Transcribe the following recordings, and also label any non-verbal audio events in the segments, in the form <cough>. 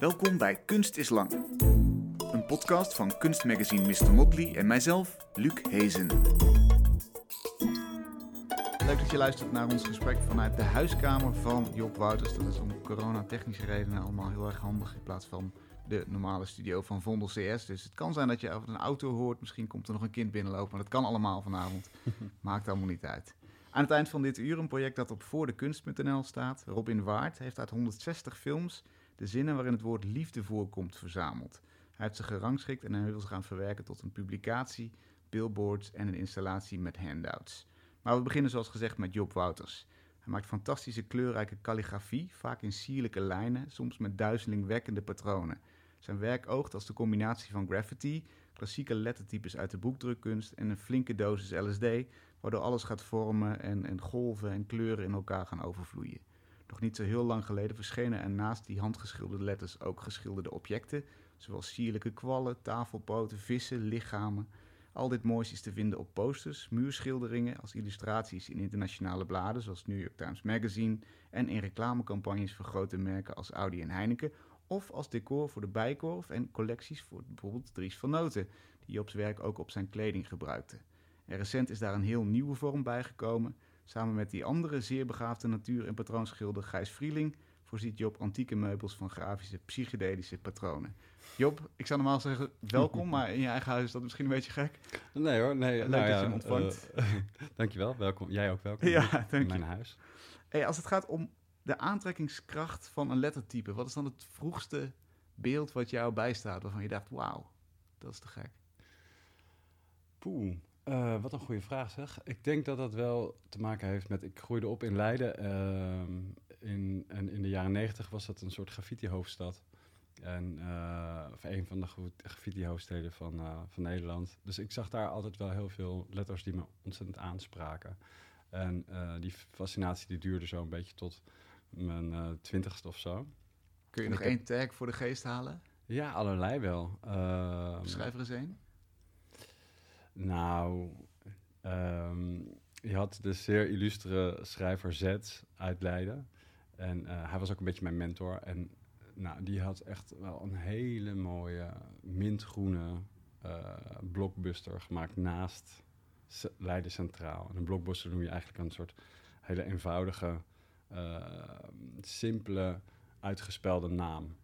Welkom bij Kunst is Lang. Een podcast van kunstmagazine Mr. Motley en mijzelf, Luc Hezen. Leuk dat je luistert naar ons gesprek vanuit de huiskamer van Job Wouters. Dat is om coronatechnische redenen allemaal heel erg handig in plaats van de normale studio van Vondel CS. Dus het kan zijn dat je over een auto hoort. Misschien komt er nog een kind binnenlopen, maar dat kan allemaal vanavond. <laughs> Maakt allemaal niet uit. Aan het eind van dit uur een project dat op voordekunst.nl staat. Robin Waard heeft uit 160 films de zinnen waarin het woord liefde voorkomt verzameld. Hij heeft ze gerangschikt en hij wil ze gaan verwerken tot een publicatie, billboards en een installatie met handouts. Maar we beginnen zoals gezegd met Job Wouters. Hij maakt fantastische kleurrijke kalligrafie, vaak in sierlijke lijnen, soms met duizelingwekkende patronen. Zijn werk oogt als de combinatie van graffiti, klassieke lettertypes uit de boekdrukkunst en een flinke dosis LSD, waardoor alles gaat vormen en, en golven en kleuren in elkaar gaan overvloeien. Nog niet zo heel lang geleden verschenen er naast die handgeschilderde letters ook geschilderde objecten, zoals sierlijke kwallen, tafelpoten, vissen, lichamen. Al dit moois is te vinden op posters, muurschilderingen, als illustraties in internationale bladen zoals New York Times Magazine en in reclamecampagnes voor grote merken als Audi en Heineken, of als decor voor de Bijkorf en collecties voor bijvoorbeeld Dries van Noten, die Jobs werk ook op zijn kleding gebruikte. En recent is daar een heel nieuwe vorm bijgekomen. Samen met die andere zeer begaafde natuur- en patroonschilder Gijs Vrieling voorziet Job antieke meubels van grafische psychedelische patronen. Job, ik zou normaal zeggen welkom, <laughs> maar in je eigen huis is dat misschien een beetje gek. Nee hoor, nee. Leuk nou dat ja, je hem ontvangt. eh, <laughs> dankjewel, welkom. Jij ook welkom Ja, in dank je. mijn huis. Hey, als het gaat om de aantrekkingskracht van een lettertype, wat is dan het vroegste beeld wat jou bijstaat waarvan je dacht, wauw, dat is te gek. Poeh, eh, wat een goede vraag zeg. Ik denk dat dat wel te maken heeft met... Ik groeide op in Leiden. ehm, in, en in de jaren negentig was dat een soort graffiti-hoofdstad. En, eh, of een van de graffiti-hoofdsteden van, eh, van Nederland. Dus ik zag daar altijd wel heel veel letters die me ontzettend aanspraken. En die fascinatie die duurde zo een beetje tot mijn twintigste of zo. Kun je nog heb- één tag voor de geest halen? Ja, allerlei wel. Ehm, Schrijf er eens één. Nou, ehm, je had de zeer illustere schrijver Z uit Leiden. En eh, hij was ook een beetje mijn mentor. En nou, die had echt wel een hele mooie mintgroene eh, blockbuster gemaakt naast Leiden Centraal. En een blockbuster noem je eigenlijk een soort hele eenvoudige, eh, simpele, uitgespelde naam.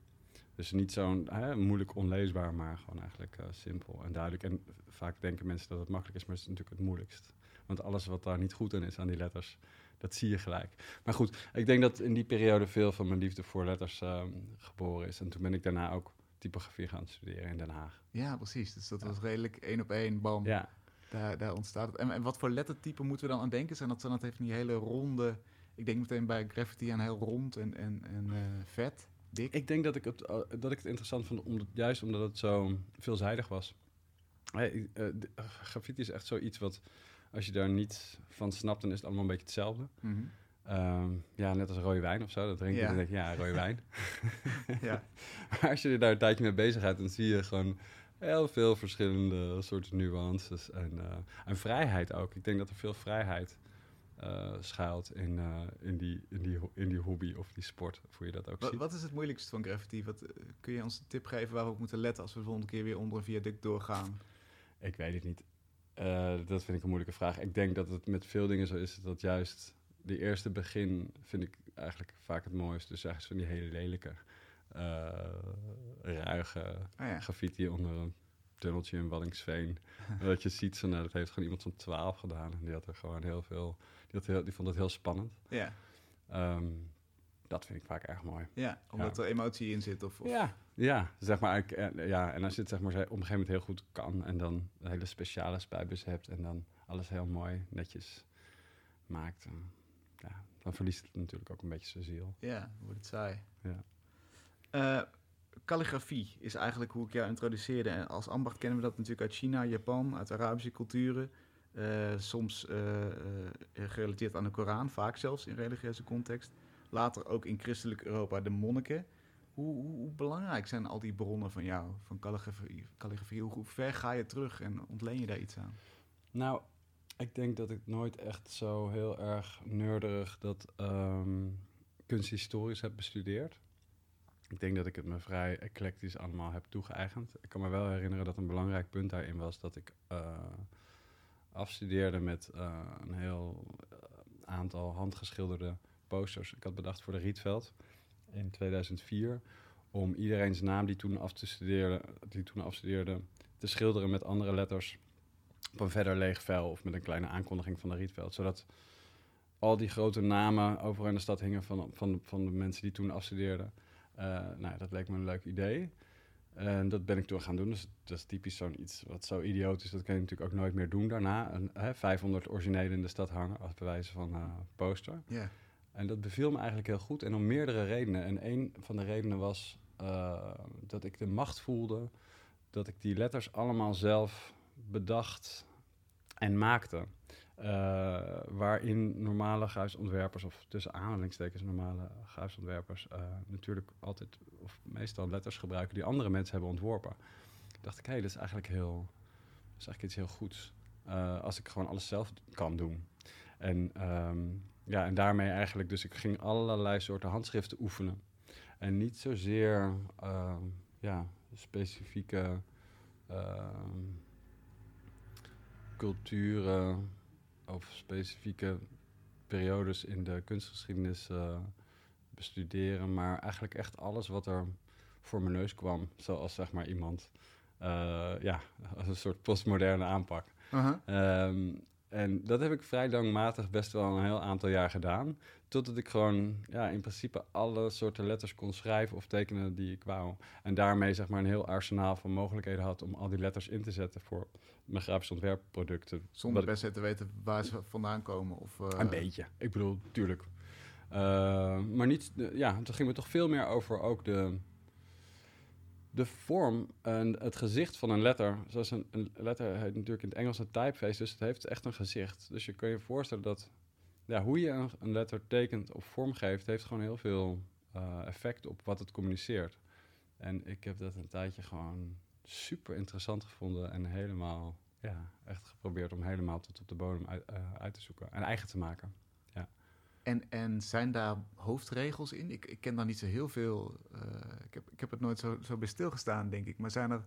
Dus niet zo'n hè, moeilijk onleesbaar, maar gewoon eigenlijk eh, simpel en duidelijk. En vaak denken mensen dat het makkelijk is, maar het is natuurlijk het moeilijkst. Want alles wat daar niet goed aan is aan die letters, dat zie je gelijk. Maar goed, ik denk dat in die periode veel van mijn liefde voor letters ehm, geboren is. En toen ben ik daarna ook typografie gaan studeren in Den Haag. Ja, precies. Dus dat was redelijk één op één, bam. Ja, Daar, daar ontstaat het. En, en wat voor lettertype moeten we dan aan denken? Zijn dat, zijn dat even die hele ronde... Ik denk meteen bij graffiti aan heel rond en, en, en eh, vet, ik denk dat ik het, eh, dat ik het interessant vond, omdat, juist omdat het zo veelzijdig was. Hey, eh, de- eh, graffiti is echt zoiets wat, als je daar niet van snapt, dan is het allemaal een beetje hetzelfde. Mhm. Ehm, ja, net als rode wijn of zo. Dat drink je Ja. en dan denk je, ja, rode <laughs> wijn. ja. <laughs> Maar als je er daar een tijdje mee bezig gaat, dan zie je gewoon heel veel verschillende soorten nuances en, en vrijheid ook. Ik denk dat er veel vrijheid schuilt in, eh, in, die, in, die, in die hobby of die sport, of hoe je dat ook Wat, ziet. wat is het moeilijkste van graffiti? Wat, eh, kun je ons een tip geven waar we op moeten letten als we de volgende keer weer onder een viaduct doorgaan? Ik weet het niet. Eh, dat vind ik een moeilijke vraag. Ik denk dat het met veel dingen zo is dat juist de eerste begin vind ik eigenlijk vaak het mooiste. Dus eigenlijk van die hele lelijke, eh, ruige Oh ja. graffiti onder een tunneltje in Wallingsveen. <laughs> En dat je ziet, zo, nou, dat heeft gewoon iemand van 12 gedaan. En die had er gewoon heel veel, heel, die vond het heel spannend. Ja, Ehm, dat vind ik vaak erg mooi. ja omdat er emotie in zit. Of, of- Ja, ja, zeg maar, ik, eh, ja, en als je het zeg maar, op een gegeven moment heel goed kan en dan een hele speciale spuitbus hebt en dan alles heel mooi netjes maakt, dan, ja, dan verliest het natuurlijk ook een beetje zijn ziel. Ja, wordt het saai. Ja. Eh, calligrafie is eigenlijk hoe ik jou introduceerde. En als ambacht kennen we dat natuurlijk uit China, Japan, uit Arabische culturen. Eh, soms eh, eh, gerelateerd aan de Koran, vaak zelfs in religieuze context. Later ook in christelijk Europa de monniken. Hoe, hoe, hoe belangrijk zijn al die bronnen van jou, van calligrafie? Hoe, ver ga je terug en ontleen je daar iets aan? Nou, ik denk dat ik nooit echt zo heel erg nerderig dat ehm, kunsthistorisch heb bestudeerd. ik denk dat ik het me vrij eclectisch allemaal heb toegeëigend. Ik kan me wel herinneren dat een belangrijk punt daarin was dat ik afstudeerde met uh, een heel aantal handgeschilderde posters. Ik had bedacht voor de Rietveld in 2004 om iedereen's naam die toen, afstudeerde, die toen afstudeerde te schilderen met andere letters op een verder leeg vel of met een kleine aankondiging van de Rietveld. Zodat al die grote namen overal in de stad hingen van, van, van de mensen die toen afstudeerden. Uh, nou, dat leek me een leuk idee. En dat ben ik toen gaan doen. Dus dat is typisch zo'n iets wat zo idioot is. Dat kan je natuurlijk ook nooit meer doen daarna. Een, hè, 500 originelen in de stad hangen als bewijs van uh, poster. Yeah. En dat beviel me eigenlijk heel goed. En om meerdere redenen. En een van de redenen was uh, dat ik de macht voelde. Dat ik die letters allemaal zelf bedacht en maakte. Uh, waarin normale gehuisontwerpers, of tussen aanhalingstekens normale gehuisontwerpers, uh, natuurlijk altijd of meestal letters gebruiken die andere mensen hebben ontworpen. Dacht ik, hé, dat is eigenlijk heel, dat is eigenlijk iets heel goeds. Uh, als ik gewoon alles zelf kan doen. En, um, ja, en daarmee eigenlijk, dus ik ging allerlei soorten handschriften oefenen. En niet zozeer ja, specifieke culturen of specifieke periodes in de kunstgeschiedenis uh, bestuderen, maar eigenlijk echt alles wat er voor mijn neus kwam, zoals zeg maar iemand, uh, ja, <laughs> als een soort postmoderne aanpak. Uh -huh. um, en dat heb ik vrij langmatig best wel een heel aantal jaar gedaan. Totdat ik gewoon ja, in principe alle soorten letters kon schrijven of tekenen die ik wou. En daarmee zeg maar een heel arsenaal van mogelijkheden had om al die letters in te zetten voor mijn grafisch ontwerpproducten. Zonder best te weten waar ze vandaan komen? Of, uh... Een beetje. Ik bedoel, tuurlijk. Uh, maar niet, ja, het ging me toch veel meer over ook de, de vorm en het gezicht van een letter. Zoals een, een letter heet natuurlijk in het Engels een typeface, dus het heeft echt een gezicht. Dus je kan je voorstellen dat ja, hoe je een, letter tekent of vormgeeft, heeft gewoon heel veel uh, effect op wat het communiceert. En ik heb dat een tijdje gewoon super interessant gevonden en helemaal, ja, echt geprobeerd om helemaal tot op de bodem uit, uh, uit te zoeken en eigen te maken. Ja. En, en zijn daar hoofdregels in? Ik, ik ken daar niet zo heel veel. Uh, ik, heb, ik heb het nooit zo, zo bij stilgestaan, denk ik. Maar zijn er.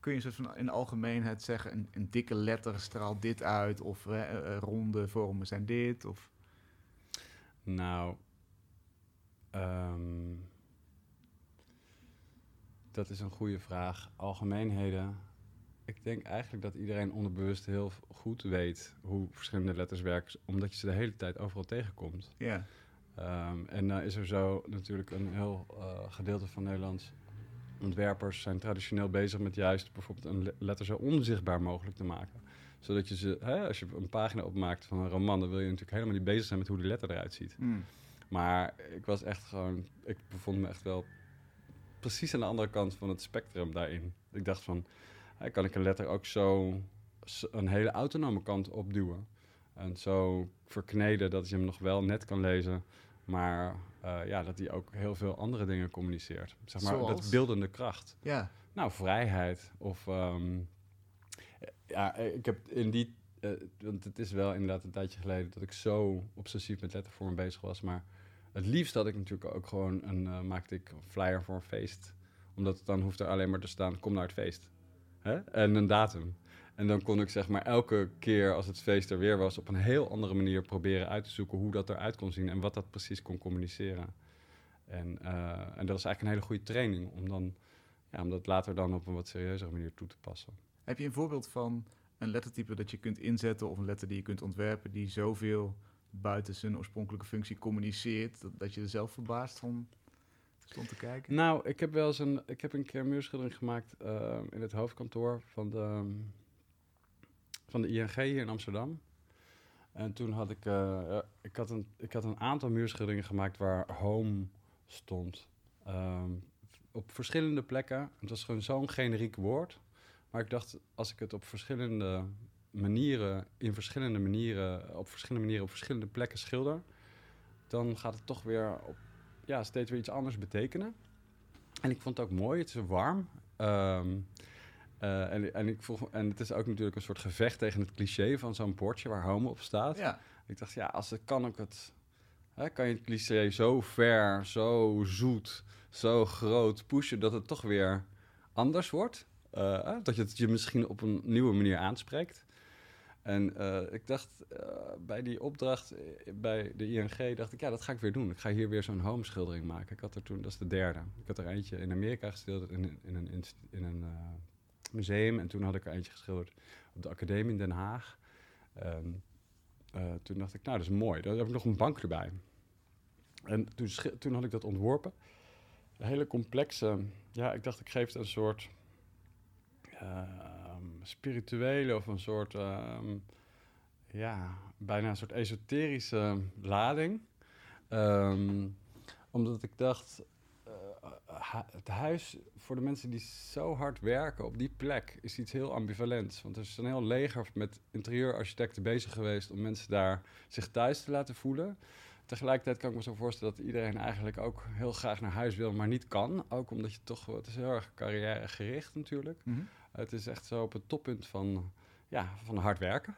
Kun je soort van in algemeenheid zeggen: een, een dikke letter straalt dit uit? Of uh, ronde vormen zijn dit? Of... Nou. Um, dat is een goede vraag. Algemeenheden. Ik denk eigenlijk dat iedereen onderbewust heel goed weet hoe verschillende letters werken, omdat je ze de hele tijd overal tegenkomt. Ja. Um, en dan uh, is er zo natuurlijk een heel uh, gedeelte van Nederlands ontwerpers zijn traditioneel bezig met juist bijvoorbeeld een letter zo onzichtbaar mogelijk te maken. Zodat je ze, hè, als je een pagina opmaakt van een roman, dan wil je natuurlijk helemaal niet bezig zijn met hoe die letter eruit ziet. Mm. Maar ik was echt gewoon, ik bevond me echt wel precies aan de andere kant van het spectrum daarin. Ik dacht van, hè, kan ik een letter ook zo een hele autonome kant opduwen? En zo verkneden dat je hem nog wel net kan lezen, maar uh, ja, dat hij ook heel veel andere dingen communiceert. Zeg maar, Zoals? dat beeldende kracht. Ja. Nou, vrijheid. Of um, ja, ik heb in die. Uh, want het is wel inderdaad een tijdje geleden dat ik zo obsessief met lettervorm bezig was. Maar het liefst had ik natuurlijk ook gewoon een. Uh, maakte ik een flyer voor een feest. Omdat het dan hoeft er alleen maar te staan: kom naar het feest. Hè? En een datum. En dan kon ik zeg maar elke keer als het feest er weer was, op een heel andere manier proberen uit te zoeken hoe dat eruit kon zien en wat dat precies kon communiceren. En, uh, en dat is eigenlijk een hele goede training om, dan, ja, om dat later dan op een wat serieuzere manier toe te passen. Heb je een voorbeeld van een lettertype dat je kunt inzetten of een letter die je kunt ontwerpen die zoveel buiten zijn oorspronkelijke functie communiceert dat, dat je er zelf verbaasd van stond te kijken? Nou, ik heb wel eens een, ik heb een keer een muurschildering gemaakt uh, in het hoofdkantoor van de van de ING hier in Amsterdam. En toen had ik, uh, ik, had een, ik had een aantal muurschilderingen gemaakt waar home stond. Um, op verschillende plekken. Het was gewoon zo'n generiek woord. Maar ik dacht, als ik het op verschillende manieren, in verschillende manieren, op verschillende manieren, op verschillende plekken schilder, dan gaat het toch weer op, ja, steeds weer iets anders betekenen. En ik vond het ook mooi, het is warm. Um, uh, en, en, ik vroeg, en het is ook natuurlijk een soort gevecht tegen het cliché van zo'n bordje waar home op staat. Ja. Ik dacht, ja, als het kan ik het. hè, kan je het cliché zo ver, zo zoet, zo groot pushen dat het toch weer anders wordt. Eh, eh, dat je het je misschien op een nieuwe manier aanspreekt. En eh, ik dacht eh, bij die opdracht eh, bij de ING, dacht ik, ja, dat ga ik weer doen. Ik ga hier weer zo'n home schildering maken. Ik had er toen, dat is de derde. Ik had er eentje in Amerika geschilderd in, in een, in een eh, museum. En toen had ik er eentje geschilderd op de academie in Den Haag. Ehm, eh, toen dacht ik, nou, dat is mooi. Dan heb ik nog een bank erbij. En toen, toen had ik dat ontworpen. Een hele complexe, ja, ik dacht, ik geef het een soort ehm, spirituele of een soort, ehm, ja, bijna een soort esoterische lading. Omdat ik dacht, ha- het huis voor de mensen die zo hard werken op die plek is iets heel ambivalents. Want er is een heel leger met interieurarchitecten bezig geweest om mensen daar zich thuis te laten voelen. Tegelijkertijd kan ik me zo voorstellen dat iedereen eigenlijk ook heel graag naar huis wil, maar niet kan. Ook omdat je toch, het is heel erg carrièregericht natuurlijk. Mhm. Het is echt zo op het toppunt van, ja, van hard werken.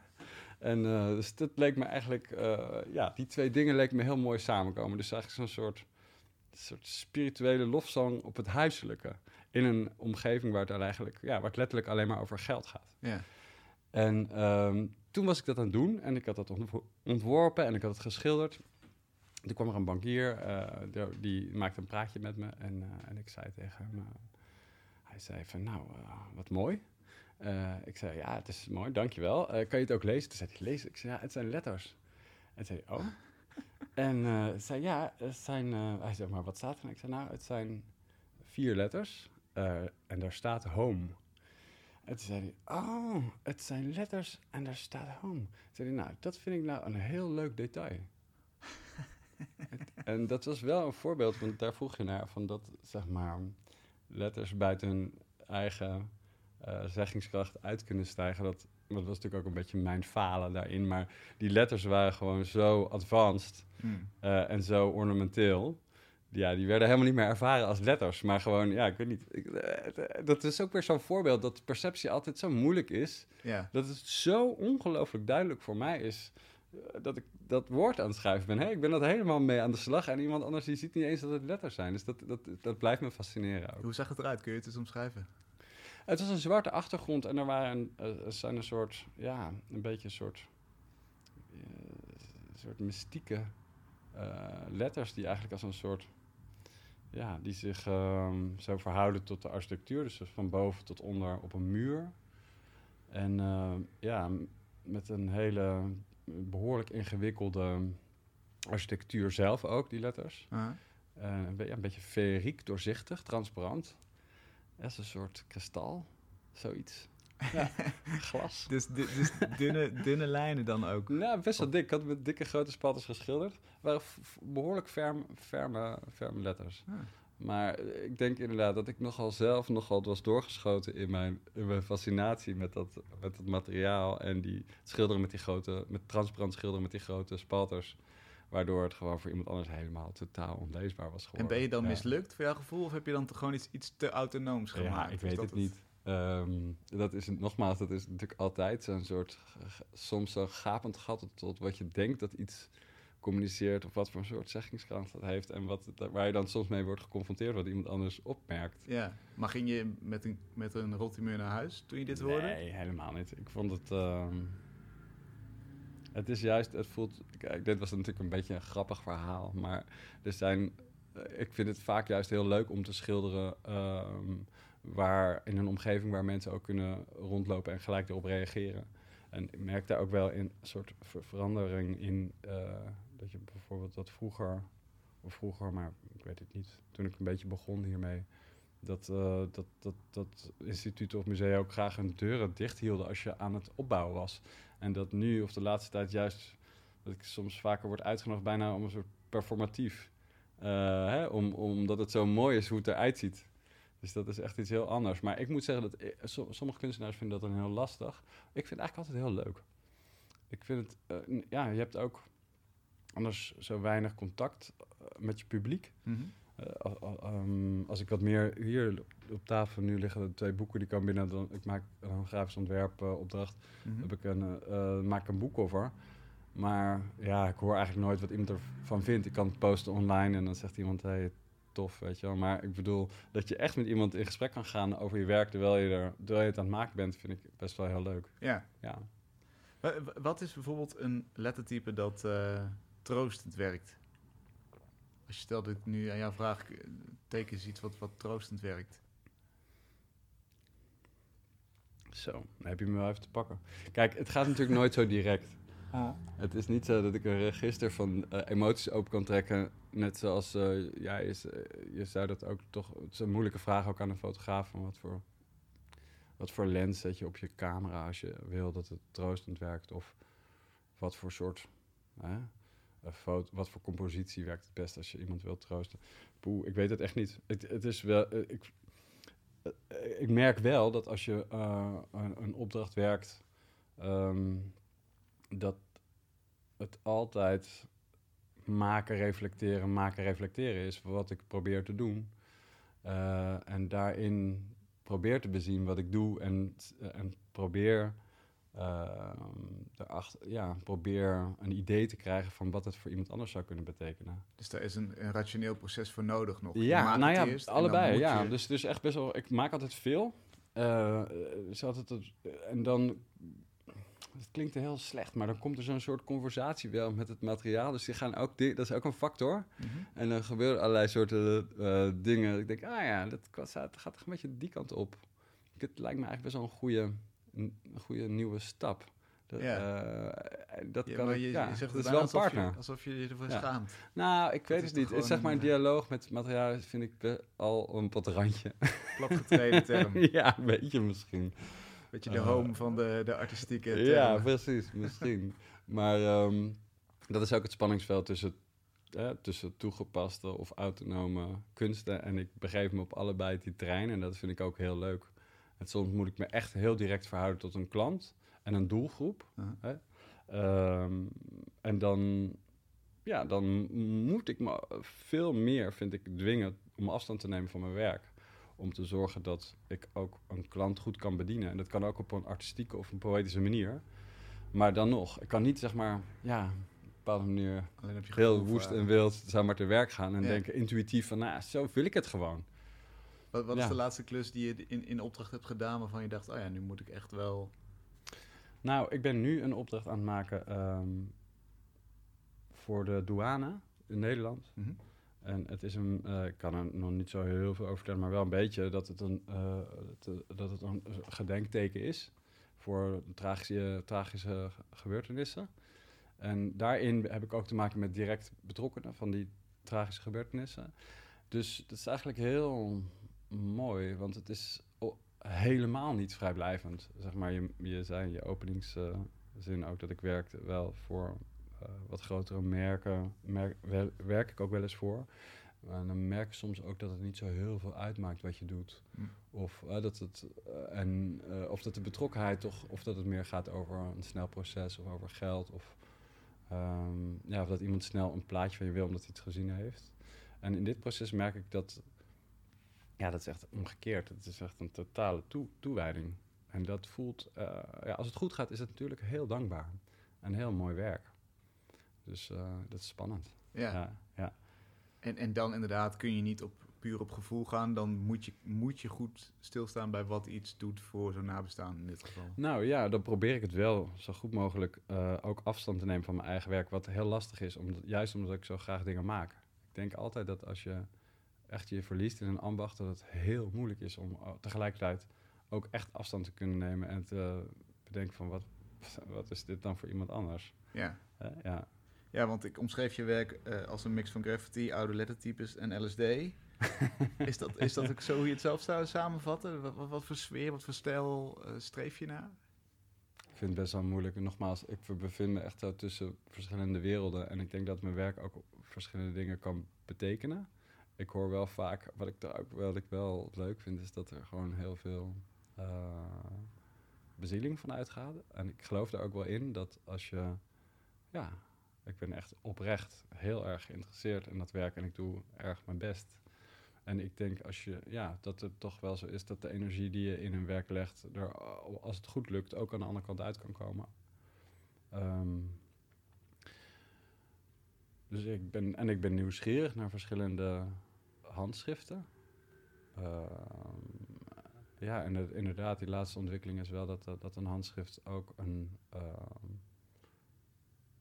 En eh, dus dat leek me eigenlijk, eh, ja, die twee dingen leken me heel mooi samenkomen. Dus eigenlijk zo'n soort, soort spirituele lofzang op het huiselijke. In een omgeving waar het eigenlijk, ja, waar het letterlijk alleen maar over geld gaat. Ja. En ehm, toen was ik dat aan het doen en ik had dat ontwo- ontworpen en ik had het geschilderd. Toen kwam er een bankier, eh, die, die maakte een praatje met me en, eh, en ik zei tegen hem, eh, hij zei van nou, wat mooi. Ik zei ja, het is mooi, dankjewel. Kan je het ook lezen? Toen zei hij lezen. Ik zei ja, het zijn letters. En zei hij, oh. En eh zei ja, het zijn, eh, hij zei maar wat staat er? Ik zei nou, het zijn vier letters eh, en daar staat home. En toen zei hij, oh, het zijn letters en daar staat home. Toen zei hij, nou, dat vind ik nou een heel leuk detail. <laughs> Het- en dat was wel een voorbeeld, want daar vroeg je naar, van dat, zeg maar, letters buiten hun eigen zeggingskracht uit kunnen stijgen. Dat, dat was natuurlijk ook een beetje mijn falen daarin, maar die letters waren gewoon zo advanced Mm. eh, en zo ornamenteel. Ja, die werden helemaal niet meer ervaren als letters, maar gewoon, ja, ik weet niet. Ik, eh, dat is ook weer zo'n voorbeeld dat perceptie altijd zo moeilijk is. Ja. Dat het zo ongelooflijk duidelijk voor mij is eh, dat ik dat woord aan het schrijven ben. Hey, ik ben dat helemaal mee aan de slag en iemand anders die ziet niet eens dat het letters zijn. Dus dat, dat, dat blijft me fascineren ook. Hoe zag het eruit? Kun je het eens omschrijven? Het was een zwarte achtergrond en er waren eh, er zijn een soort, ja, een beetje een soort, eh, een soort mystieke eh, letters die eigenlijk als een soort, ja, die zich ehm, zo verhouden tot de architectuur. Dus van boven tot onder op een muur. En eh, ja, met een hele behoorlijk ingewikkelde architectuur zelf ook, die letters. Ah. Eh, ja, een beetje feeriek, doorzichtig, transparant. Dat is een soort kristal, zoiets. Ja, <laughs> glas. Dus, dus dunne, dunne lijnen dan ook. Nou, best wel dik. Ik had met dikke grote spatters geschilderd. Het waren behoorlijk ferm, ferme, ferme letters. Ah. Maar eh, ik denk inderdaad dat ik nogal zelf nogal was doorgeschoten in mijn, in mijn fascinatie met dat, met dat materiaal. En die schilderen met die grote, met transparant schilderen met die grote spalters. Waardoor het gewoon voor iemand anders helemaal totaal onleesbaar was En geworden. ben je dan Ja. mislukt voor jouw gevoel? Of heb je dan gewoon iets, iets te autonooms gemaakt? Ja, ik weet het niet. Ehm, dat is nogmaals, dat is natuurlijk altijd zo'n soort, soms zo'n gapend gat tot, wat je denkt dat iets communiceert of wat voor een soort zeggingskracht dat heeft en wat, waar je dan soms mee wordt geconfronteerd wat iemand anders opmerkt. Ja, maar ging je met een, met een naar huis toen je dit hoorde? Nee, helemaal niet. Ik vond het. ehm, het is juist, het voelt. Kijk, dit was natuurlijk een beetje een grappig verhaal, maar er zijn. eh, Ik vind het vaak juist heel leuk om te schilderen. ehm, waar, in een omgeving waar mensen ook kunnen rondlopen en gelijk erop reageren. En ik merk daar ook wel een soort ver- verandering in. eh, dat je bijvoorbeeld dat vroeger, of vroeger, maar ik weet het niet, toen ik een beetje begon hiermee dat, eh, dat, dat, dat instituten of musea ook graag hun deuren dicht hielden als je aan het opbouwen was. En dat nu of de laatste tijd juist, dat ik soms vaker word uitgenodigd bijna om een soort performatief. eh, hè, om, omdat het zo mooi is hoe het eruit ziet. Dus dat is echt iets heel anders. Maar ik moet zeggen dat so- sommige kunstenaars vinden dat dan heel lastig. Ik vind het eigenlijk altijd heel leuk. Ik vind het, eh, ja, je hebt ook anders zo weinig contact eh, met je publiek. Mhm. Eh, ehm, als ik wat meer hier op tafel nu liggen twee boeken die komen binnen. Dan, ik maak een grafisch ontwerp eh, opdracht. Mhm. Heb ik een, eh, maak een boekcover. Maar ja, ik hoor eigenlijk nooit wat iemand ervan vindt. Ik kan het posten online en dan zegt iemand, hey, tof, weet je wel. Maar ik bedoel, dat je echt met iemand in gesprek kan gaan over je werk terwijl je, er, terwijl je het aan het maken bent, vind ik best wel heel leuk. Ja. Ja. Wa- wa- Wat is bijvoorbeeld een lettertype dat eh, troostend werkt? Als je stelt dat ik nu aan jou vraag, teken eens iets wat, wat troostend werkt. Zo, dan heb je me wel even te pakken. Kijk, het gaat natuurlijk nooit zo direct. Het is niet zo dat ik een register van eh, emoties open kan trekken. Net zoals, eh, ja, je, z- eh, je zou dat ook toch... Het is een moeilijke vraag ook aan een fotograaf. Van wat, voor, wat voor lens zet je op je camera als je wil dat het troostend werkt? Of wat voor soort... Hè, een foto, wat voor compositie werkt het best als je iemand wilt troosten? Poeh, ik weet het echt niet. Het, het is wel... ik, ik merk wel dat als je eh, een, een opdracht werkt... ehm, dat het altijd maken, reflecteren, maken, reflecteren is wat ik probeer te doen. Eh, en daarin probeer te bezien wat ik doe en, en probeer, eh, erachter, ja, probeer een idee te krijgen van wat het voor iemand anders zou kunnen betekenen. Dus daar is een, een rationeel proces voor nodig nog. Ja, nou ja, eerst allebei. Ja, je- dus, dus echt best wel. Ik maak altijd veel. Eh, is altijd het- en dan. Het klinkt heel slecht, maar dan komt er zo'n soort conversatie wel met het materiaal. Dus die gaan ook. Dat is ook een factor. Mhm. En dan gebeuren allerlei soorten eh, dingen. Ik denk, ah ja, dat gaat- het gaat toch een beetje die kant op. Het lijkt me eigenlijk best wel een goede, een, een goede nieuwe stap. Dat, Ja. eh, dat Ja, kan maar je, ja, je zegt dat het is wel een alsof partner. Je, alsof je je ervoor Ja. schaamt. Nou, ik weet het niet. Het gewoon zeg maar een een, dialoog met materiaal vind ik al op het randje. <laughs> Platgetreden term. <laughs> ja, een beetje misschien. Beetje de Eh, home van de, de artistieke term. Ja, <laughs> precies, misschien. maar ehm, dat is ook het spanningsveld tussen, eh, tussen toegepaste of autonome kunsten. En ik begeef me op allebei die terreinen en dat vind ik ook heel leuk. En soms moet ik me echt heel direct verhouden tot een klant en een doelgroep. Hè? Ehm, en dan, ja, dan moet ik me veel meer, vind ik, dwingen om afstand te nemen van mijn werk. Om te zorgen dat ik ook een klant goed kan bedienen. En dat kan ook op een artistieke of een poëtische manier. Maar dan nog, ik kan niet zeg maar, ja, op een bepaalde manier heel woest en wild zeg maar te werk gaan. En Ja. denken intuïtief van, nou, zo wil ik het gewoon. Wat, wat is de laatste klus die je in, in opdracht hebt gedaan waarvan je dacht, oh ja, nu moet ik echt wel... Nou, ik ben nu een opdracht aan het maken ehm, voor de douane in Nederland. Mhm. En het is een, eh, ik kan er nog niet zo heel veel over vertellen, maar wel een beetje dat het een, eh, te- dat het een gedenkteken is voor tragische, tragische gebeurtenissen. En daarin heb ik ook te maken met direct betrokkenen van die tragische gebeurtenissen. Dus het is eigenlijk heel mooi, want het is helemaal niet vrijblijvend. Zeg maar, je, je zei in je openingszin ook dat ik werkte wel voor eh, wat grotere merken. Merk, wel- werk ik ook wel eens voor. En dan merk je soms ook dat het niet zo heel veel uitmaakt wat je doet. Hm. Of, eh, dat het, eh, en, of dat de betrokkenheid toch, of dat het meer gaat over een snel proces of over geld. Of, ehm, ja, of dat iemand snel een plaatje van je wil omdat hij het gezien heeft. En in dit proces merk ik dat, ja, dat is echt omgekeerd. Het is echt een totale toe, toewijding. En dat voelt, eh, ja, als het goed gaat, is het natuurlijk heel dankbaar. En heel mooi werk. Dus eh, dat is spannend. Ja. Ja, ja. En, en dan inderdaad kun je niet op, puur op gevoel gaan. Dan moet je, moet je goed stilstaan bij wat iets doet voor zo'n nabestaan in dit geval. Nou ja, dan probeer ik het wel zo goed mogelijk eh, ook afstand te nemen van mijn eigen werk. Wat heel lastig is, omdat, juist omdat ik zo graag dingen maak. Ik denk altijd dat als je echt je verliest in een ambacht, dat het heel moeilijk is om eh, tegelijkertijd ook echt afstand te kunnen nemen en te bedenken van wat, <laughs> wat is dit dan voor iemand anders. Ja. Hè? ja. Ja, want ik omschreef je werk eh, als een mix van graffiti, oude lettertypes en LSD. <laughs> is, dat, is dat ook zo hoe je het zelf zou samenvatten? Wat, wat, wat voor sfeer, wat voor stijl eh, streef je naar? Ik vind het best wel moeilijk. En nogmaals, ik bevind me echt zo tussen verschillende werelden. En ik denk dat mijn werk ook verschillende dingen kan betekenen. Ik hoor wel vaak, wat ik, ook, wat ik wel leuk vind, is dat er gewoon heel veel eh, bezieling van uitgaat. En ik geloof daar ook wel in dat als je, ja, ik ben echt oprecht heel erg geïnteresseerd in dat werk en ik doe erg mijn best. En ik denk als je, ja, dat het toch wel zo is dat de energie die je in een werk legt, er, als het goed lukt, ook aan de andere kant uit kan komen. Ehm, dus ik ben, en ik ben nieuwsgierig naar verschillende handschriften. Ehm, ja, en inderdaad, die laatste ontwikkeling is wel dat, dat, een handschrift ook een, ehm,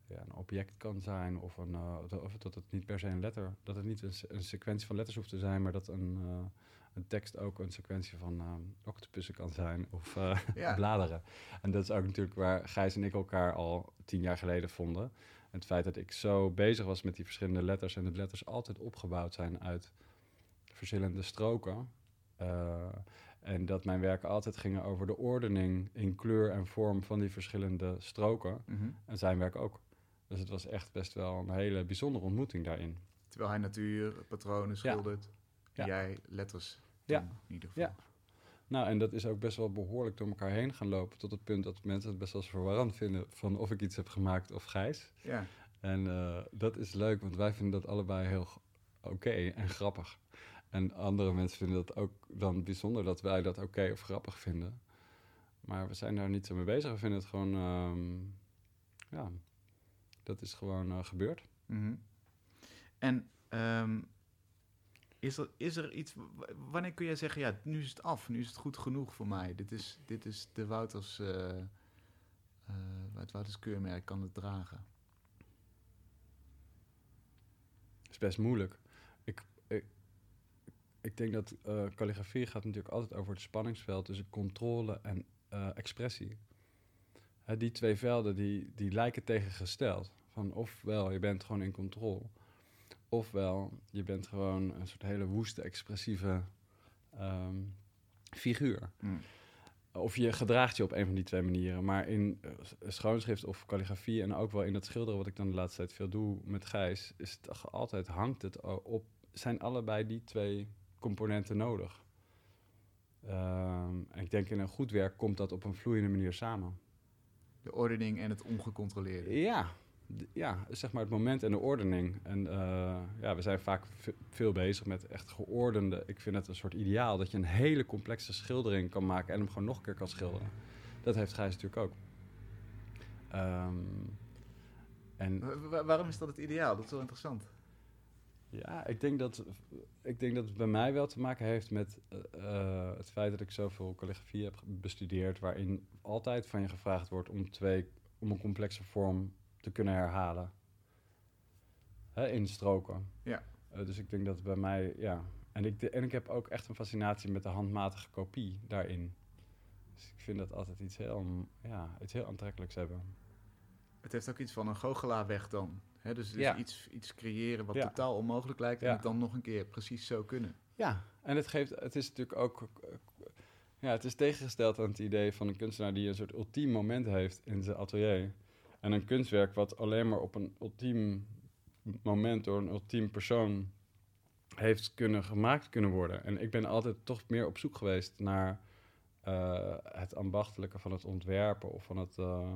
ja, een object kan zijn. Of, een, eh, dat- of dat het niet per se een letter, dat het niet een, een sequentie van letters hoeft te zijn, maar dat een, eh, een tekst ook een sequentie van ehm octopussen kan zijn of eh, Ja. <laughs> bladeren. En dat is ook natuurlijk waar Gijs en ik elkaar al tien jaar geleden vonden. En het feit dat ik zo bezig was met die verschillende letters en de letters altijd opgebouwd zijn uit verschillende stroken. eh, en dat mijn werken altijd gingen over de ordening in kleur en vorm van die verschillende stroken. Mhm. En zijn werk ook. Dus het was echt best wel een hele bijzondere ontmoeting daarin. Terwijl hij natuur, patronen schildert. Ja. Jij letters. Ja. In ieder geval. Ja. Nou, en dat is ook best wel behoorlijk door elkaar heen gaan lopen. Tot het punt dat mensen het best wel eens verwarrend vinden van of ik iets heb gemaakt of Gijs. Ja. En eh, dat is leuk, want wij vinden dat allebei heel oké en grappig. En andere mensen vinden dat ook dan bijzonder dat wij dat oké of grappig vinden. Maar we zijn daar niet zo mee bezig. We vinden het gewoon, ehm, ja, dat is gewoon eh, gebeurd. Mhm. En ehm, is, er, is er iets... Wanneer kun jij zeggen, ja, nu is het af. Nu is het goed genoeg voor mij. Dit is, dit is de Wouters... eh, eh, het Wouters keurmerk kan het dragen. is best moeilijk. Ik, ik, ik denk dat eh calligrafie gaat natuurlijk altijd over het spanningsveld tussen controle en expressie. Hè, die twee velden die, die lijken tegengesteld. Van ofwel je bent gewoon in controle, ofwel je bent gewoon een soort hele woeste, expressieve ehm, figuur. Mm. Of je gedraagt je op een van die twee manieren. Maar in eh, schoonschrift of calligrafie en ook wel in dat schilderen, wat ik dan de laatste tijd veel doe met Gijs, is het altijd hangt het op. Zijn allebei die twee componenten nodig? Ehm, en ik denk in een goed werk komt dat op een vloeiende manier samen. De ordening en het ongecontroleerde. Ja, ja, zeg maar het moment en de ordening. En eh, ja, we zijn vaak ve- veel bezig met echt geordende. Ik vind het een soort ideaal dat je een hele complexe schildering kan maken en hem gewoon nog een keer kan schilderen. Dat heeft Gijs natuurlijk ook. Ehm, en Wa- wa- waarom is dat het ideaal? Dat is wel interessant. ja, ik denk dat, ik denk dat het bij mij wel te maken heeft met eh, eh, het feit dat ik zoveel calligrafie heb bestudeerd, waarin altijd van je gevraagd wordt om, twee, om een complexe vorm te kunnen herhalen. Hè, in stroken. Ja. Eh, dus ik denk dat bij mij, ja. En ik, de- en ik heb ook echt een fascinatie met de handmatige kopie daarin. Dus ik vind dat altijd iets heel, ja, iets heel aantrekkelijks hebben. Het heeft ook iets van een goochelaar weg dan. Hè, dus dus Ja. iets, iets creëren wat Ja. totaal onmogelijk lijkt... en Ja. het dan nog een keer precies zo kunnen. Ja, en het, geeft, het is natuurlijk ook. Ja, het is tegengesteld aan het idee van een kunstenaar die een soort ultiem moment heeft in zijn atelier. En een kunstwerk wat alleen maar op een ultiem moment door een ultiem persoon heeft kunnen gemaakt kunnen worden. En ik ben altijd toch meer op zoek geweest naar eh, het ambachtelijke van het ontwerpen of van het. eh,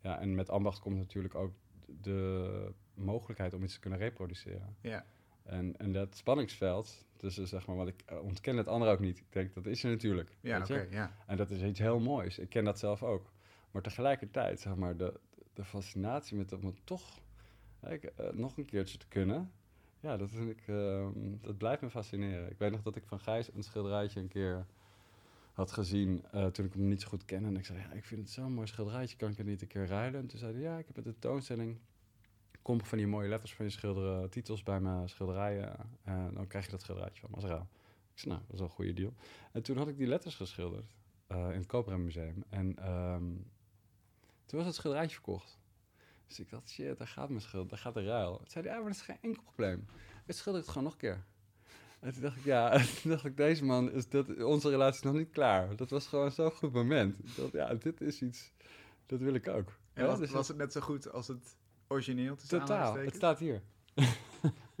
ja, en met ambacht komt natuurlijk ook de mogelijkheid om iets te kunnen reproduceren. Ja. En, en dat spanningsveld, tussen zeg maar, wat ik eh, ontken het andere ook niet. Ik denk dat is er natuurlijk. Ja, oké, ja. En dat is iets heel moois. Ik ken dat zelf ook. Maar tegelijkertijd, zeg maar, de, de fascinatie met om het toch ik, eh, nog een keertje te kunnen. Ja, dat, vind ik, ehm, dat blijft me fascineren. Ik weet nog dat ik van Gijs een schilderijtje een keer had gezien eh, toen ik hem niet zo goed kende. En ik zei, ja, ik vind het zo'n mooi schilderijtje, kan ik het niet een keer ruilen? En toen zei hij, ja, ik heb een tentoonstelling. Kom van die mooie letters van je schilderen, titels bij mijn schilderijen. En dan krijg je dat schilderijtje van me. Ik zei, nou, dat is wel een goede deal. En toen had ik die letters geschilderd eh, in het Koopruim Museum. En ehm, toen was het schilderijtje verkocht. Dus ik dacht, shit, daar gaat mijn schilder, daar gaat de ruil. Toen zei hij, ja, maar dat is geen enkel probleem. Ik schilder het gewoon nog een keer. En toen dacht ik, ja, <laughs> toen dacht ik, deze man, is dat, onze relatie is nog niet klaar. Dat was gewoon zo'n goed moment. Ik dacht, ja, dit is iets, dat wil ik ook. En Ja, was, dus was het net zo goed als het origineel? Totaal, het staat hier. <laughs>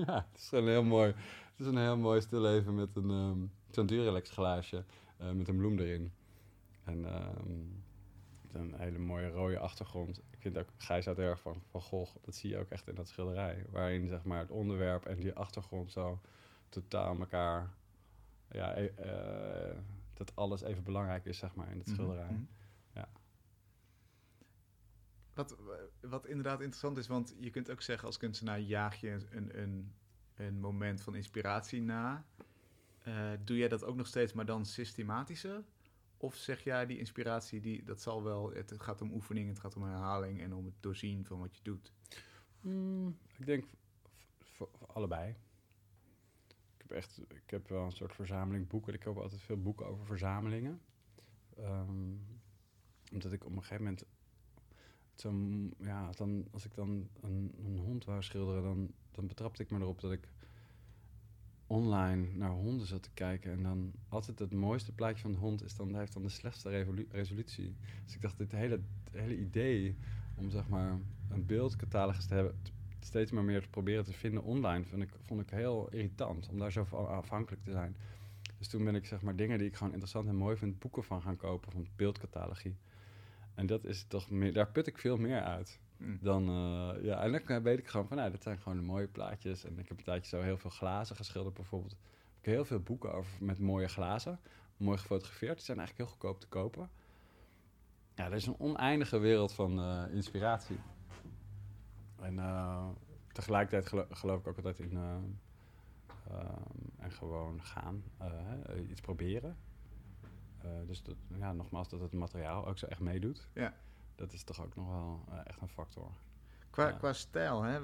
ja, het is gewoon heel mooi. Het is een heel mooi stilleven met een ehm zo'n Duralex glaasje eh, met een bloem erin. En ehm, met een hele mooie rode achtergrond. Ik vind ook, Gijs houdt erg van Van Gogh. Dat zie je ook echt in dat schilderij. Waarin zeg maar het onderwerp en die achtergrond zo totaal elkaar... Ja, e- eh, dat alles even belangrijk is zeg maar in het Mhm, schilderij. mhm. Ja. Wat, wat inderdaad interessant is, want je kunt ook zeggen als kunstenaar jaag je een, een, een moment van inspiratie na. Eh, doe jij dat ook nog steeds, maar dan systematischer? Of zeg jij die inspiratie, die, dat zal wel, het gaat om oefening, het gaat om herhaling en om het doorzien van wat je doet? Mm, ik denk voor allebei. Ik heb echt, ik heb wel een soort verzameling boeken. Ik koop altijd veel boeken over verzamelingen. Ehm, omdat ik op een gegeven moment zo, ja, dan, als ik dan een, een hond wou schilderen, dan, dan betrapte ik me erop dat ik online naar honden zat te kijken. En dan altijd het mooiste plaatje van de hond is dan, heeft dan de slechtste resolutie. Dus ik dacht, dit hele, hele idee om zeg maar een beeldcatalogus te hebben, steeds maar meer te proberen te vinden online, vind ik, vond ik heel irritant om daar zo afhankelijk te zijn. Dus toen ben ik zeg maar dingen die ik gewoon interessant en mooi vind, boeken van gaan kopen van beeldcatalogie. En dat is toch meer, daar put ik veel meer uit. Mm. Dan, uh, ja, en dan weet ik gewoon van, nou, dat zijn gewoon de mooie plaatjes. En ik heb een tijdje zo heel veel glazen geschilderd bijvoorbeeld. Ik heb heel veel boeken over met mooie glazen, mooi gefotografeerd. Die zijn eigenlijk heel goedkoop te kopen. Ja, er is een oneindige wereld van uh, inspiratie. En uh, tegelijkertijd geloof, ik ook altijd in en gewoon gaan, iets proberen. dus dat, ja, nogmaals, dat het materiaal ook zo echt meedoet. Ja dat is toch ook nog wel uh, echt een factor. Qua, qua stijl, hè?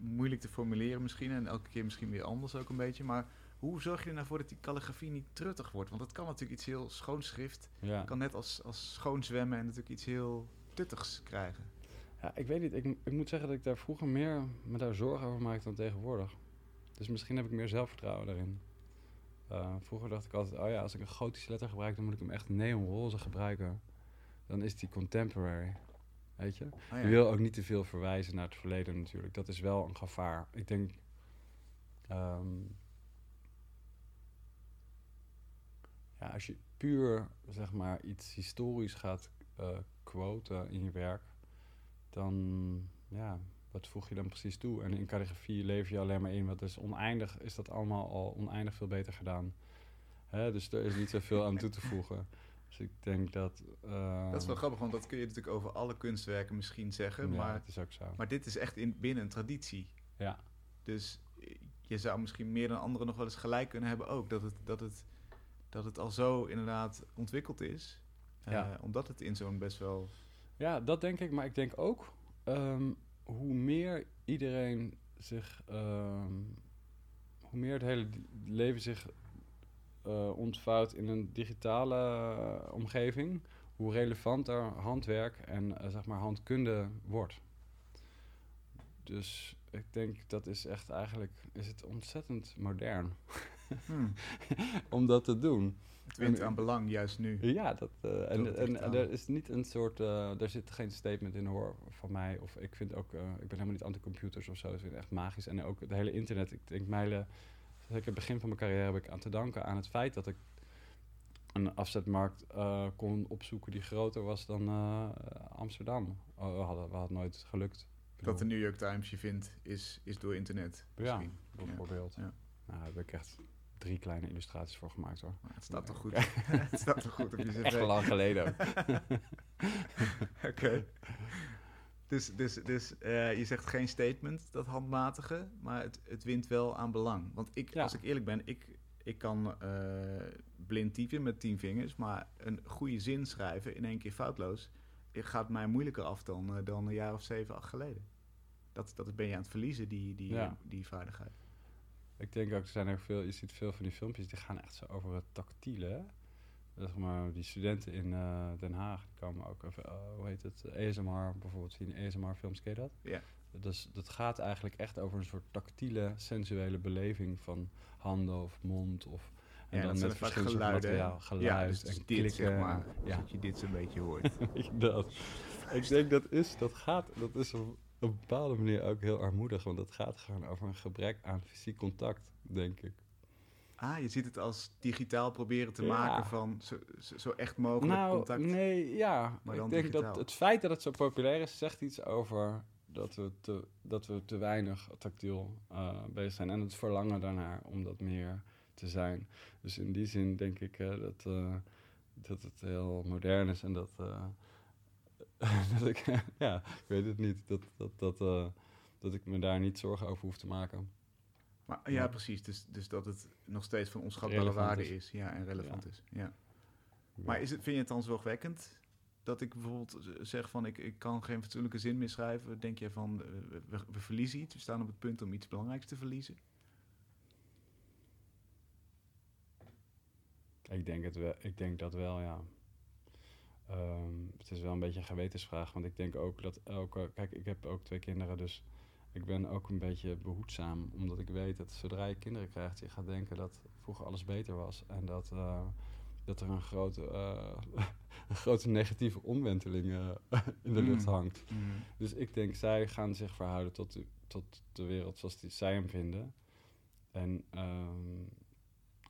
moeilijk te formuleren misschien en elke keer misschien weer anders ook een beetje. Maar hoe zorg je er nou voor dat die calligrafie niet truttig wordt? Want het kan natuurlijk iets heel schoonschrift. Ja. kan net als, als schoon zwemmen en natuurlijk iets heel tuttigs krijgen. Ja, ik weet niet. Ik, ik moet zeggen dat ik daar vroeger meer me daar zorgen over maakte dan tegenwoordig. Dus misschien heb ik meer zelfvertrouwen daarin. Uh, vroeger dacht ik altijd, oh ja, als ik een gotische letter gebruik, dan moet ik hem echt neonroze gebruiken dan is die contemporary. Weet je? Oh je wil ook niet te veel verwijzen naar het verleden natuurlijk. Dat is wel een gevaar. Ik denk. Ehm, ja, als je puur zeg maar iets historisch gaat uh, quoten in je werk, dan ja, wat voeg je dan precies toe? En in calligrafie lever je alleen maar in wat is oneindig, is dat allemaal al oneindig veel beter gedaan. Hè? Dus er is niet zoveel aan toe te voegen. Dus ik denk dat... dat is wel ehm, grappig, want dat kun je natuurlijk over alle kunstwerken misschien zeggen. Ja, maar, het is ook zo. Maar dit is echt in, binnen een traditie. Ja. Dus je zou misschien meer dan anderen nog wel eens gelijk kunnen hebben ook. Dat het, dat het, dat het al zo inderdaad ontwikkeld is. Ja. Uh, omdat het in zo'n best wel... Ja, dat denk ik. Maar ik denk ook, um, hoe meer iedereen zich... Um, hoe meer het hele leven zich uh, ontvouwt in een digitale uh, omgeving, hoe relevanter handwerk en uh, zeg maar handkunde wordt. Dus ik denk dat is echt eigenlijk is het ontzettend modern hmm. <laughs> om dat te doen. Het wint aan belang juist nu. Ja, dat, en, en, en, er is niet een soort, er zit geen statement in hoor van mij. Of ik vind ook, ik ben helemaal niet anti-computers of zo. Ik vind het echt magisch. En ook het hele internet. Ik denk mijlen zeker het begin van mijn carrière heb ik aan te danken aan het feit dat ik een afzetmarkt uh, kon opzoeken die groter was dan uh, Amsterdam. Oh, we, hadden, we hadden nooit gelukt. Dat de New York Times je vindt, is, is door internet. Ja, bijvoorbeeld. Ja. Nou, daar heb ik echt drie kleine illustraties voor gemaakt hoor. het staat toch goed? <laughs> het staat toch goed op je Echt lang geleden. <laughs> Oké. <laughs> Dus, dus, dus uh, je zegt geen statement, dat handmatige, maar het, het wint wel aan belang. Want ik, als ik eerlijk ben, ik, ik kan uh, blind typen met tien vingers, maar een goede zin schrijven in één keer foutloos gaat mij moeilijker af dan, uh, dan een jaar of zeven, acht geleden. Dat, dat ben je aan het verliezen, die, die, ja. die vaardigheid. Ik denk ook, er zijn er veel, je ziet veel van die filmpjes, die gaan echt zo over het tactiele zeg maar, die studenten in uh, Den Haag die komen ook over, uh, hoe heet het, ASMR bijvoorbeeld zien, ASMR-films, ken je dat? Ja. Dus dat gaat eigenlijk echt over een soort tactiele, sensuele beleving van handen of mond of... En ja, dan met verschillende geluiden. Materiaal, geluid ja, dus en dit, klikken. Zeg maar, ja. dat je dit zo'n beetje hoort. <laughs> dat. Ik denk dat is, dat gaat, dat is op een bepaalde manier ook heel armoedig, want dat gaat gewoon over een gebrek aan fysiek contact, denk ik. Ah, je ziet het als digitaal proberen te maken van zo, zo, echt mogelijk nou, contact. Nee, ja. Maar ik denk dat het feit dat het zo populair is, zegt iets over dat we te, dat we te weinig tactiel uh, bezig zijn. En het verlangen daarnaar om dat meer te zijn. Dus in die zin denk ik uh, dat, uh, dat het heel modern is en dat <laughs> dat ik, <laughs> ja, ik weet het niet. Dat, dat, dat, eh, dat ik me daar niet zorgen over hoef te maken. Maar, ja, Ja. precies. Dus, dus dat het nog steeds van onschatbare Relevant waarde is. is. Ja, en relevant Ja. is. Ja. Maar is het, vind je het dan zorgwekkend dat ik bijvoorbeeld zeg van ik, ik kan geen fatsoenlijke zin meer schrijven? Denk je van eh, we, we verliezen iets, we staan op het punt om iets belangrijks te verliezen? Ik denk, het wel, ik denk dat wel, ja. Ehm, het is wel een beetje een gewetensvraag, want ik denk ook dat elke... Kijk, ik heb ook twee kinderen, dus ik ben ook een beetje behoedzaam. Omdat ik weet dat zodra je kinderen krijgt, je gaat denken dat vroeger alles beter was. En dat, eh, dat er een grote, eh, <laughs> een grote negatieve omwenteling eh, <laughs> in de lucht Mm. hangt. Dus ik denk, zij gaan zich verhouden tot de, tot de wereld zoals die, zij hem vinden. En ehm,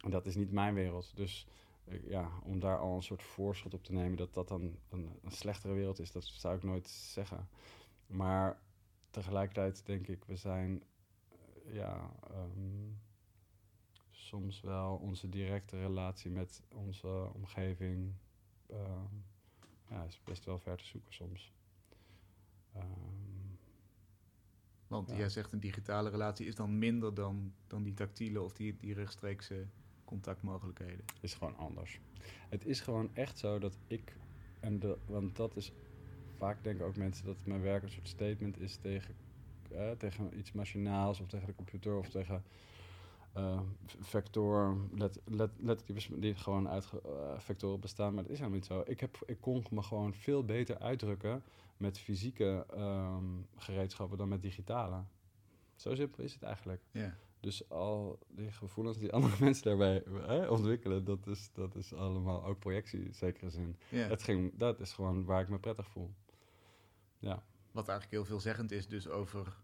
dat is niet mijn wereld. Dus ja, om daar al een soort voorschot op te nemen dat dat dan een, een slechtere wereld is, dat zou ik nooit zeggen. Maar tegelijkertijd denk ik, we zijn eh, ja, ehm, soms wel onze directe relatie met onze omgeving. ehm, ja, is best wel ver te zoeken soms. Ehm, Want Ja. jij zegt een digitale relatie is dan minder dan, dan die tactiele of die, die rechtstreekse contactmogelijkheden. is gewoon anders. Het is gewoon echt zo dat ik, en de, want dat is vaak denken ook mensen dat mijn werk een soort statement is tegen, eh, tegen iets machinaals of tegen de computer of tegen v- vector, let, let, lettertypes die gewoon uit vectoren bestaan, maar dat is helemaal niet zo. Ik, heb, ik kon me gewoon veel beter uitdrukken met fysieke ehm, gereedschappen dan met digitale. Zo simpel is het eigenlijk. Ja. Dus al die gevoelens die andere <laughs> mensen daarbij ontwikkelen, dat is, dat is allemaal ook projectie in zekere zin. Het ging, dat is gewoon waar ik me prettig voel. Ja, Wat eigenlijk heel veelzeggend is dus over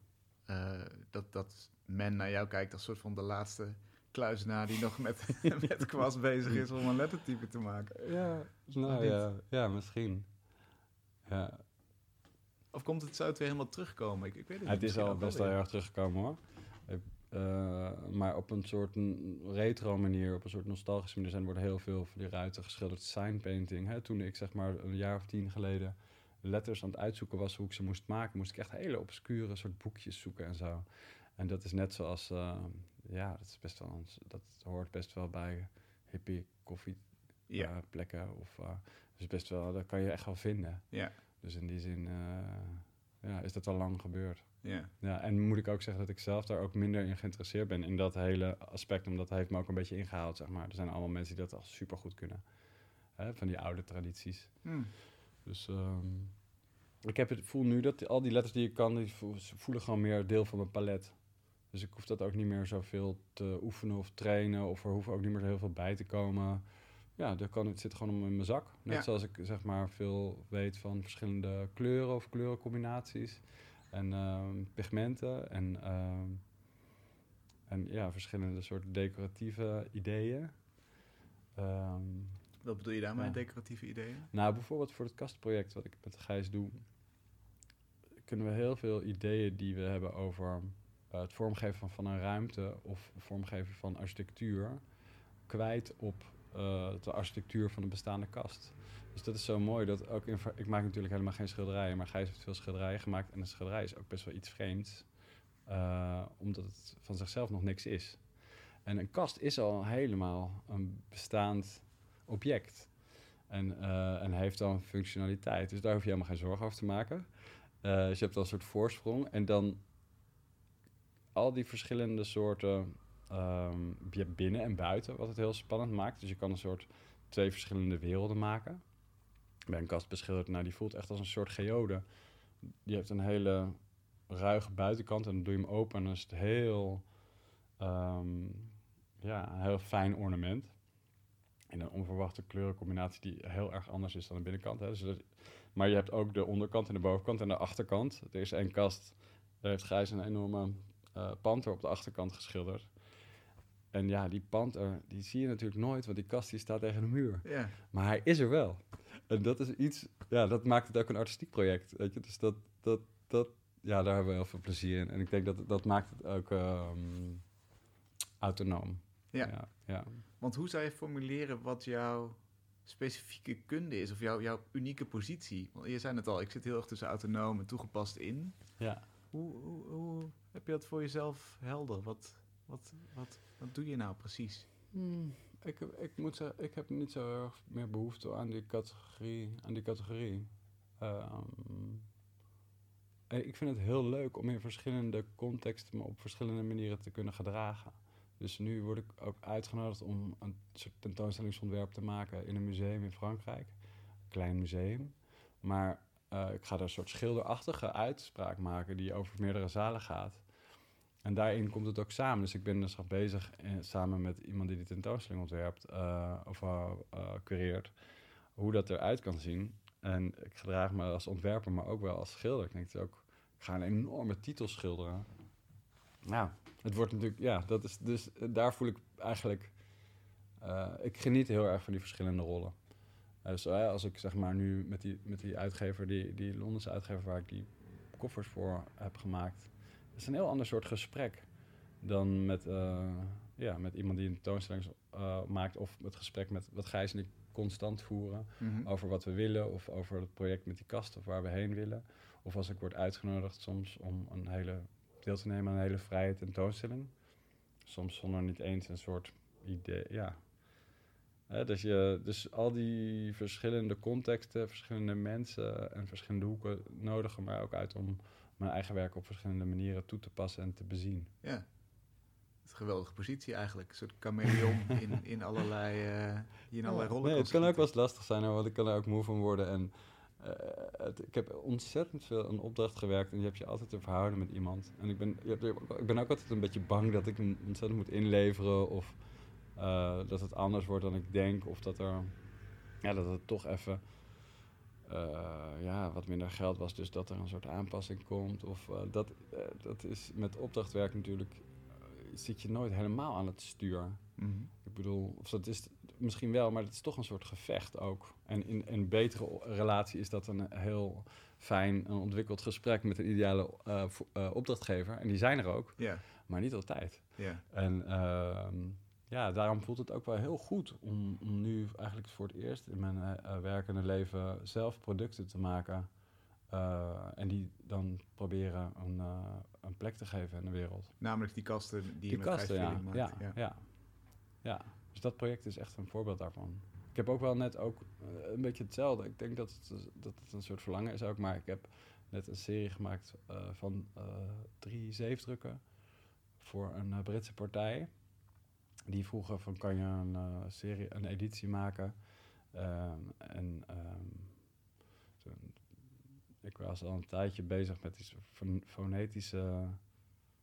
eh, dat, dat men naar jou kijkt als soort van de laatste kluizenaar die nog met, <laughs> met kwast bezig is om een lettertype te maken. ja nou ja, ja, misschien. Ja, Of komt het, zou het weer helemaal terugkomen? Ik, ik weet het niet. het is al best wel erg teruggekomen hoor. Ik, eh, maar op een soort retro manier, op een soort nostalgische manier zijn worden heel veel van die ruiten geschilderd. Sign painting. Hè? Toen ik zeg maar een jaar of tien geleden letters aan het uitzoeken was hoe ik ze moest maken, moest ik echt hele obscure soort boekjes zoeken en zo. En dat is net zoals, eh, ja, dat is best wel, ons- dat hoort best wel bij hippie koffie Ja, eh, plekken. Of, eh, dus best wel, dat kan je echt wel vinden. ja, Dus in die zin ja, is dat al lang gebeurd. ja. Ja, en moet ik ook zeggen dat ik zelf daar ook minder in geïnteresseerd ben in dat hele aspect, omdat hij heeft me ook een beetje ingehaald, zeg maar. Er zijn allemaal mensen die dat al super goed kunnen. Hè, van die oude tradities. Hm. Dus ehm, ik heb het, voel nu dat al die letters die ik kan, die voelen gewoon meer deel van mijn palet. Dus ik hoef dat ook niet meer zoveel te oefenen of trainen, of er hoeft ook niet meer heel veel bij te komen. Ja, dat kan, het zit gewoon in mijn zak. Net Ja. zoals ik zeg maar veel weet van verschillende kleuren of kleurencombinaties. En ehm, pigmenten en, ehm, en ja, verschillende soorten decoratieve ideeën. Ehm, Wat bedoel je daarmee, Ja. decoratieve ideeën? nou, bijvoorbeeld voor het kastproject wat ik met Gijs doe, kunnen we heel veel ideeën die we hebben over eh, het vormgeven van, van een ruimte of vormgeven van architectuur kwijt op eh, de architectuur van een bestaande kast. Dus dat is zo mooi dat ook in, ik maak natuurlijk helemaal geen schilderijen, maar Gijs heeft veel schilderijen gemaakt en een schilderij is ook best wel iets vreemds, eh, omdat het van zichzelf nog niks is. En een kast is al helemaal een bestaand object. En, eh, en heeft dan functionaliteit. Dus daar hoef je helemaal geen zorgen over te maken. Eh, dus je hebt dan een soort voorsprong. En dan al die verschillende soorten hebt binnen en buiten, wat het heel spannend maakt. Dus je kan een soort twee verschillende werelden maken. Bij een kast beschilderd, nou die voelt echt als een soort geode. Die heeft een hele ruige buitenkant en dan doe je hem open en dan is het heel, ehm, ja, een heel fijn ornament. In een onverwachte kleurencombinatie die heel erg anders is dan de binnenkant. Hè. Dus dat- maar je hebt ook de onderkant en de bovenkant en de achterkant. Er is één kast, daar heeft Gijs een enorme eh panter op de achterkant geschilderd. En ja, die panter, die zie je natuurlijk nooit, want die kast die staat tegen de muur. Ja, Maar hij is er wel. En dat is iets, ja, dat maakt het ook een artistiek project. Weet je? Dus dat, dat, dat, ja, daar hebben we heel veel plezier in. En ik denk dat dat maakt het ook ehm, autonoom. Ja, ja. Want hoe zou je formuleren wat jouw specifieke kunde is of jouw jouw unieke positie. Want je zei het al, ik zit heel erg tussen autonoom en toegepast in. Ja. Hoe, hoe, hoe heb je dat voor jezelf helder? Wat, wat, wat, wat doe je nou precies? Hmm, ik, ik moet zeggen, ik heb niet zo erg meer behoefte aan die categorie. Aan die categorie. Ehm, ik vind het heel leuk om in verschillende contexten me op verschillende manieren te kunnen gedragen. Dus nu word ik ook uitgenodigd om een soort tentoonstellingsontwerp te maken in een museum in Frankrijk. Een klein museum. Maar uh, ik ga daar een soort schilderachtige uitspraak maken die over meerdere zalen gaat. En daarin komt het ook samen. Dus ik ben dus bezig eh, samen met iemand die die tentoonstelling ontwerpt uh, of uh, cureert, hoe dat eruit kan zien. En ik gedraag me als ontwerper, maar ook wel als schilder. Ik denk ook, ik ga een enorme titel schilderen. Nou, het wordt natuurlijk, ja, dat is dus, daar voel ik eigenlijk, ik geniet heel erg van die verschillende rollen. dus als ik zeg maar nu met die, met die uitgever, die, die Londense uitgever waar ik die koffers voor heb gemaakt, is een heel ander soort gesprek dan met, ja, met iemand die een tentoonstelling maakt. Of het gesprek met wat Gijs en ik constant voeren mm -hmm. over wat we willen. Of over het project met die kast of waar we heen willen. Of als ik word uitgenodigd soms om een hele, deel te nemen aan een hele vrije tentoonstelling. Soms zonder niet eens een soort idee, ja. Dus, je, dus al die verschillende contexten, verschillende mensen en verschillende hoeken nodigen mij ook uit om mijn eigen werk op verschillende manieren toe te passen en te bezien. Ja, het is een geweldige positie eigenlijk. Een soort chameleon <laughs> in, in allerlei, uh, in allerlei rollen. Nee, het kan ook wel eens lastig zijn, want ik kan er ook moe van worden. En het, ik heb ontzettend veel een opdracht gewerkt en je hebt je altijd te verhouden met iemand. En ik ben, ik ben ook altijd een beetje bang dat ik hem ontzettend moet inleveren of uh, dat het anders wordt dan ik denk. Of dat er, ja, dat het toch even uh, ja, wat minder geld was, dus dat er een soort aanpassing komt. Of dat, dat is met opdrachtwerk natuurlijk, zit je nooit helemaal aan het stuur. Mm -hmm. Ik bedoel, of dat is misschien wel, maar het is toch een soort gevecht ook. En in een betere relatie is dat een heel fijn en ontwikkeld gesprek met een ideale opdrachtgever. En die zijn er ook, yeah. maar niet altijd. Yeah. En ehm, ja, daarom voelt het ook wel heel goed om, om nu eigenlijk voor het eerst in mijn uh, werkende leven zelf producten te maken. En die dan proberen een, een plek te geven in de wereld. Namelijk die kasten die, die je met kasten, ja, maakt. Ja, ja. Ja. ja, dus dat project is echt een voorbeeld daarvan. Ik heb ook wel net ook een beetje hetzelfde. Ik denk dat het, dat het een soort verlangen is ook, maar ik heb net een serie gemaakt van drie zeefdrukken voor een Britse partij die vroegen van kan je een serie, een editie maken. Um, en um, ik was al een tijdje bezig met die fonetische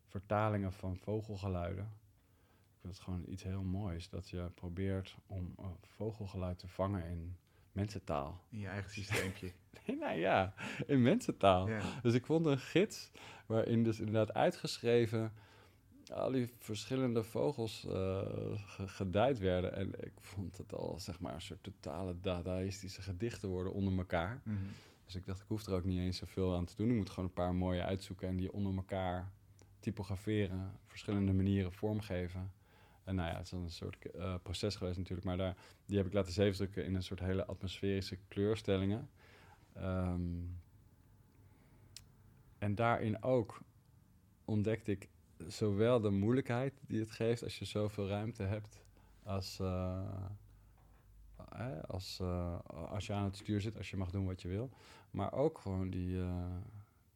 vertalingen van vogelgeluiden. Ik vind het gewoon iets heel moois dat je probeert om uh, vogelgeluid te vangen in mensentaal. In je eigen systeempje. <laughs> nee, nou ja, in mensentaal. Ja. Dus ik vond een gids waarin dus inderdaad uitgeschreven al die verschillende vogels uh, geduid werden. En ik vond het al, zeg maar, een soort totale dadaïstische gedichten worden onder elkaar. Mm -hmm. Dus ik dacht, ik hoef er ook niet eens zoveel aan te doen. Ik moet gewoon een paar mooie uitzoeken en die onder elkaar typograferen, verschillende manieren vormgeven. En nou ja, het is een soort uh, proces geweest natuurlijk, maar daar, die heb ik laten zeefdrukken in een soort hele atmosferische kleurstellingen. Um, en daarin ook ontdekte ik zowel de moeilijkheid die het geeft als je zoveel ruimte hebt, als, uh, eh, als, uh, als je aan het stuur zit, als je mag doen wat je wil. Maar ook gewoon die, uh,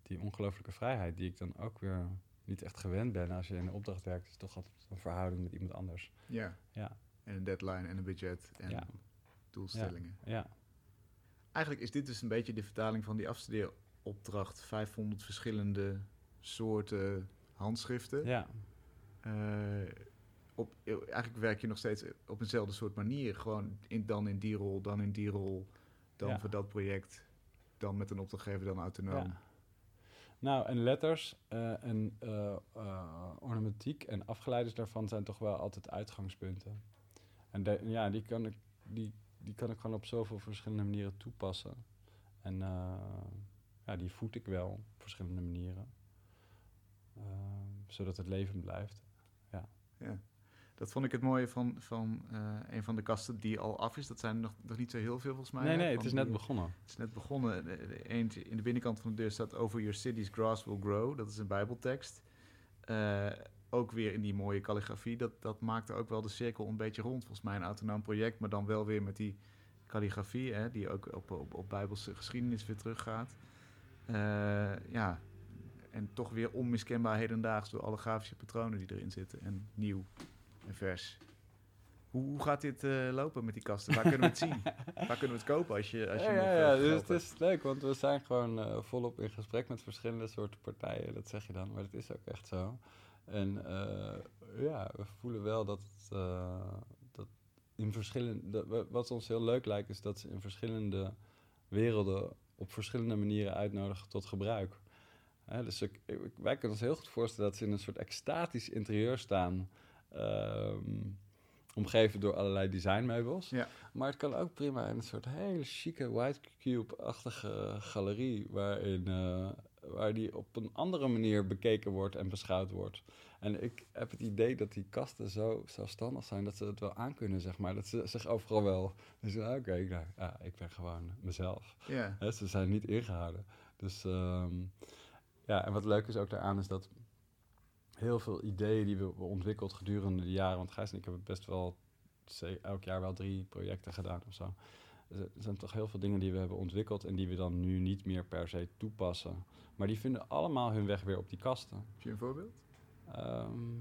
die ongelooflijke vrijheid, die ik dan ook weer niet echt gewend ben. Als je in een opdracht werkt, is toch altijd een verhouding met iemand anders. Ja. ja. En een deadline en een budget en ja. doelstellingen. Ja. ja. Eigenlijk is dit dus een beetje de vertaling van die afstudeeropdracht. 500 verschillende soorten handschriften. Ja. Uh, op, eigenlijk werk je nog steeds op eenzelfde soort manier. Gewoon in, dan in die rol, dan in die rol, dan Ja. voor dat project, dan met een opdrachtgever, dan autonoom. Ja. Nou, en letters eh, en eh, ornamentiek en afgeleiders daarvan zijn toch wel altijd uitgangspunten. En de- ja, die kan, ik, die, die kan ik gewoon op zoveel verschillende manieren toepassen. En ja, die voed ik wel op verschillende manieren. Zodat het levend blijft. Dat Dat vond ik het mooie van, van eh, een van de kasten die al af is. Dat zijn nog, nog niet zo heel veel volgens mij. nee, nee, het is net begonnen. Het is net begonnen. Eentje in de binnenkant van de deur staat over your city's grass will grow. Dat is een bijbeltekst. Eh, ook weer in die mooie kalligrafie. Dat, dat maakte ook wel de cirkel een beetje rond. Volgens mij een autonoom project, maar dan wel weer met die kalligrafie. Hè, die ook op, op, op bijbelse geschiedenis weer teruggaat. Eh, ja, en toch weer onmiskenbaar hedendaags door alle grafische patronen die erin zitten. En nieuw en vers. Hoe, hoe gaat dit eh, lopen met die kasten? Waar kunnen we het zien? <laughs> Waar kunnen we het kopen als je, als je ja, nog ja, eh, dus het is leuk, want we zijn gewoon eh, volop in gesprek met verschillende soorten partijen. Dat zeg je dan, maar dat is ook echt zo. En ja, we voelen wel dat, het, dat in verschillende... dat wat ons heel leuk lijkt, is dat ze in verschillende werelden op verschillende manieren uitnodigen tot gebruik. Dus ik, ik- wij kunnen ons heel goed voorstellen dat ze in een soort extatisch interieur staan... ehm, omgeven door allerlei designmeubels. Ja. Maar het kan ook prima in een soort hele chique white cube-achtige galerie, waarin eh, waar die op een andere manier bekeken wordt en beschouwd wordt. En ik heb het idee dat die kasten zo zelfstandig zijn dat ze het wel aankunnen, zeg maar. Dat ze zich overal wel. Dus ah, oké, nou, ja, ik ben gewoon mezelf. Ja. Ze zijn niet ingehouden. Dus ehm, ja, en wat leuk is ook daaraan is dat heel veel ideeën die we hebben ontwikkeld gedurende de jaren, want Gijs en ik hebben best wel elk jaar wel drie projecten gedaan of zo. Dus Er zijn toch heel veel dingen die we hebben ontwikkeld en die we dan nu niet meer per se toepassen. Maar die vinden allemaal hun weg weer op die kasten. Heb je een voorbeeld? Ehm,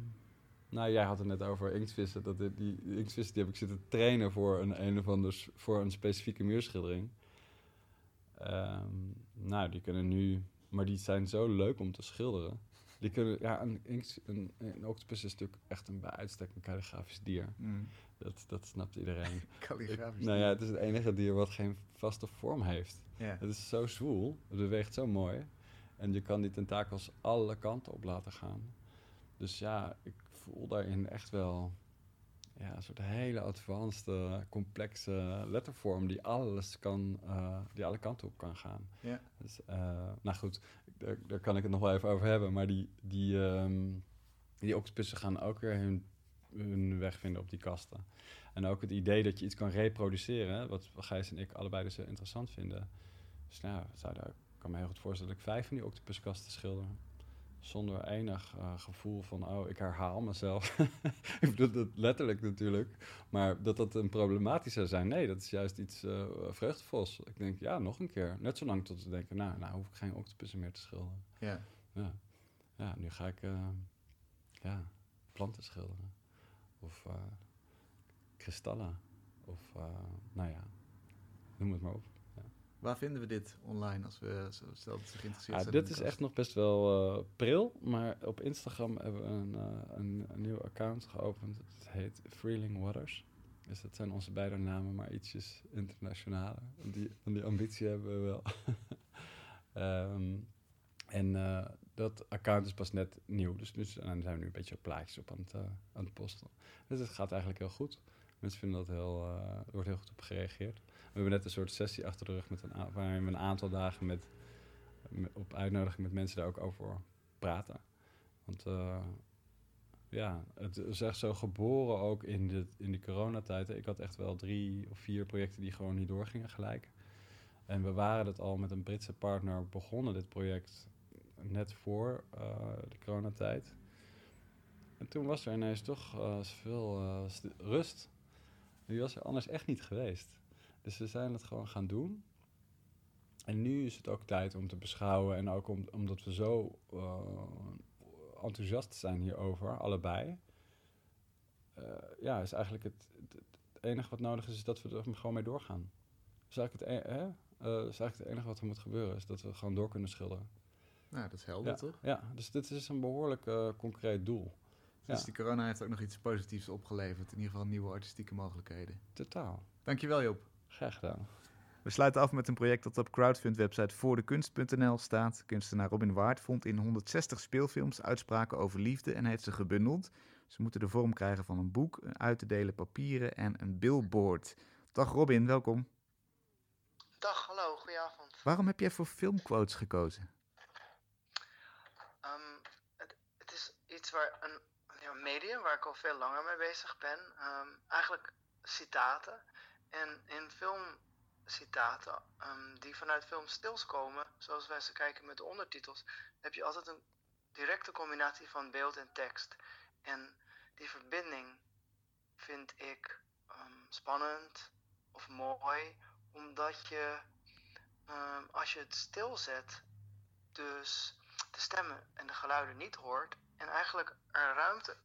nou, jij had het net over inktvissen. Dat die, die inktvissen die heb ik zitten trainen voor een, een of ander, voor een specifieke muurschildering. Ehm, nou, die kunnen nu, maar die zijn zo leuk om te schilderen. Die kunnen, ja, een, een, een octopus is natuurlijk echt een bij uitstek een kalligrafisch dier. Mm. Dat, dat snapt iedereen. <laughs> Kalligrafisch. nou ja, het is het enige dier wat geen vaste vorm heeft. Het is zo zwoel, het beweegt zo mooi. En je kan die tentakels alle kanten op laten gaan. Dus ja, ik voel daarin echt wel ja, een soort hele advanced, eh, complexe lettervorm die alles kan, eh, die alle kanten op kan gaan. Ja. Dus, eh, nou goed, daar, daar kan ik het nog wel even over hebben. Maar die, die, ehm, die octopussen gaan ook weer hun, hun weg vinden op die kasten. En ook het idee dat je iets kan reproduceren, wat Gijs en ik allebei dus heel interessant vinden. Dus nou, zou daar, ik kan me heel goed voorstellen dat ik vijf van die octopuskasten schilder. Zonder enig eh, gevoel van, oh, ik herhaal mezelf. <laughs> ik bedoel dat letterlijk natuurlijk. Maar dat dat een problematisch zou zijn, nee, dat is juist iets eh vreugdevols. Ik denk, ja, nog een keer. Net zolang tot ze denken, nou, nou hoef ik geen octopussen meer te schilderen. Ja. Ja, ja nu ga ik eh, ja, planten schilderen. Of kristallen. Of, nou ja, noem het maar op. Waar vinden we dit online als we stel dat ze geïnteresseerd Ja, zijn? dit is echt nog best wel eh, pril, maar op Instagram hebben we een, eh, een, een nieuw account geopend. Het heet Freeling Waters. Dus dat zijn onze beide namen, maar ietsjes internationaler. Die, die ambitie hebben we wel. <laughs> Ehm, en eh, dat account is pas net nieuw, dus nu zijn zijn we nu een beetje plaatjes op aan het, aan het posten. Dus het gaat eigenlijk heel goed. Mensen vinden dat heel, er wordt heel goed op gereageerd. We hebben net een soort sessie achter de rug met een waarin we een aantal dagen met me- op uitnodiging met mensen daar ook over praten. Want eh, ja, het is echt zo geboren ook in de, in de coronatijd. Ik had echt wel drie of vier projecten die gewoon niet doorgingen gelijk. En we waren het al met een Britse partner begonnen, dit project, net voor eh, de coronatijd. En toen was er ineens toch zoveel eh, st- rust. Die was er anders echt niet geweest. Dus we zijn het gewoon gaan doen. En nu is het ook tijd om te beschouwen. En ook om, omdat we zo eh, enthousiast zijn hierover, allebei. eh, ja, is eigenlijk het, het, het enige wat nodig is, is dat we er gewoon mee doorgaan. Dat is eigenlijk het, e- hè? Eh, is eigenlijk het enige wat er moet gebeuren, is dat we gewoon door kunnen schilderen. Nou, dat is helder, Ja, toch? ja, dus dit is een behoorlijk eh, concreet doel. Dus Ja. die corona heeft ook nog iets positiefs opgeleverd. In ieder geval nieuwe artistieke mogelijkheden. Totaal. Dankjewel Job. Graag gedaan. We sluiten af met een project dat op crowdfund-website voordekunst.nl staat. Kunstenaar Robin Waard vond in 160 speelfilms uitspraken over liefde en heeft ze gebundeld. Ze moeten de vorm krijgen van een boek, een uit te delen papieren en een billboard. Dag Robin, welkom. Dag, hallo, goedenavond. Waarom heb jij voor filmquotes gekozen? Ehm, het, het is iets waar een ja, medium waar ik al veel langer mee bezig ben. Ehm, eigenlijk citaten. En in filmcitaten um, die vanuit films stils komen, zoals wij ze kijken met de ondertitels, heb je altijd een directe combinatie van beeld en tekst. En die verbinding vind ik um, spannend of mooi, omdat je um, als je het stilzet, dus de stemmen en de geluiden niet hoort, en eigenlijk er ruimte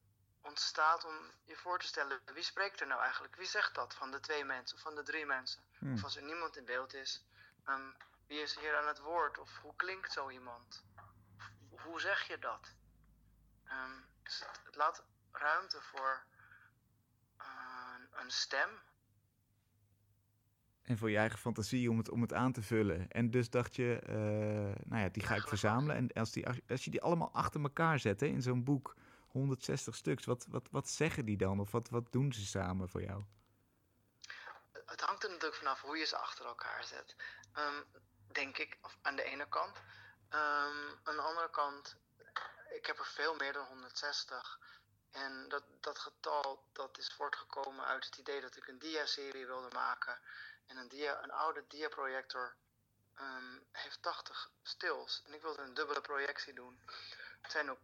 ontstaat om je voor te stellen wie spreekt er nou eigenlijk? Wie zegt dat van de twee mensen of van de drie mensen? Hmm. Of als er niemand in beeld is, um, wie is hier aan het woord? Of hoe klinkt zo iemand? hoe zeg je dat? Um, dus het, het, laat ruimte voor uh, een stem. En voor je eigen fantasie om het, om het aan te vullen. En dus dacht je, uh, nou ja, die ga ik verzamelen. En als, die, als je die allemaal achter elkaar zet hè, in zo'n boek, 160 stuks, wat, wat, wat zeggen die dan? Of wat, wat doen ze samen voor jou? Het hangt er natuurlijk vanaf hoe je ze achter elkaar zet. Um, denk ik, of aan de ene kant. Um, aan de andere kant, ik heb er veel meer dan 160. En dat, dat getal dat is voortgekomen uit het idee dat ik een dia-serie wilde maken. En een, dia, een oude dia-projector um, heeft 80 stils. En ik wilde een dubbele projectie doen. Het zijn ook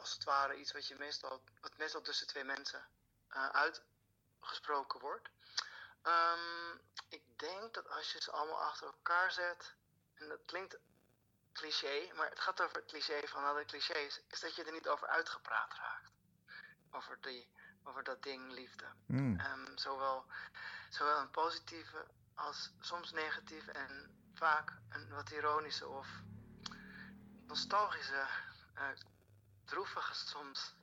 als het ware iets wat je meestal, wat meestal tussen twee mensen uh, uitgesproken wordt. Um, ik denk dat als je ze allemaal achter elkaar zet, en dat klinkt cliché, maar het gaat over het cliché van alle clichés, is dat je er niet over uitgepraat raakt. Over, die, over dat ding liefde. Mm. Um, zowel, zowel een positieve als soms negatieve en vaak een wat ironische of nostalgische, uh, droevige soms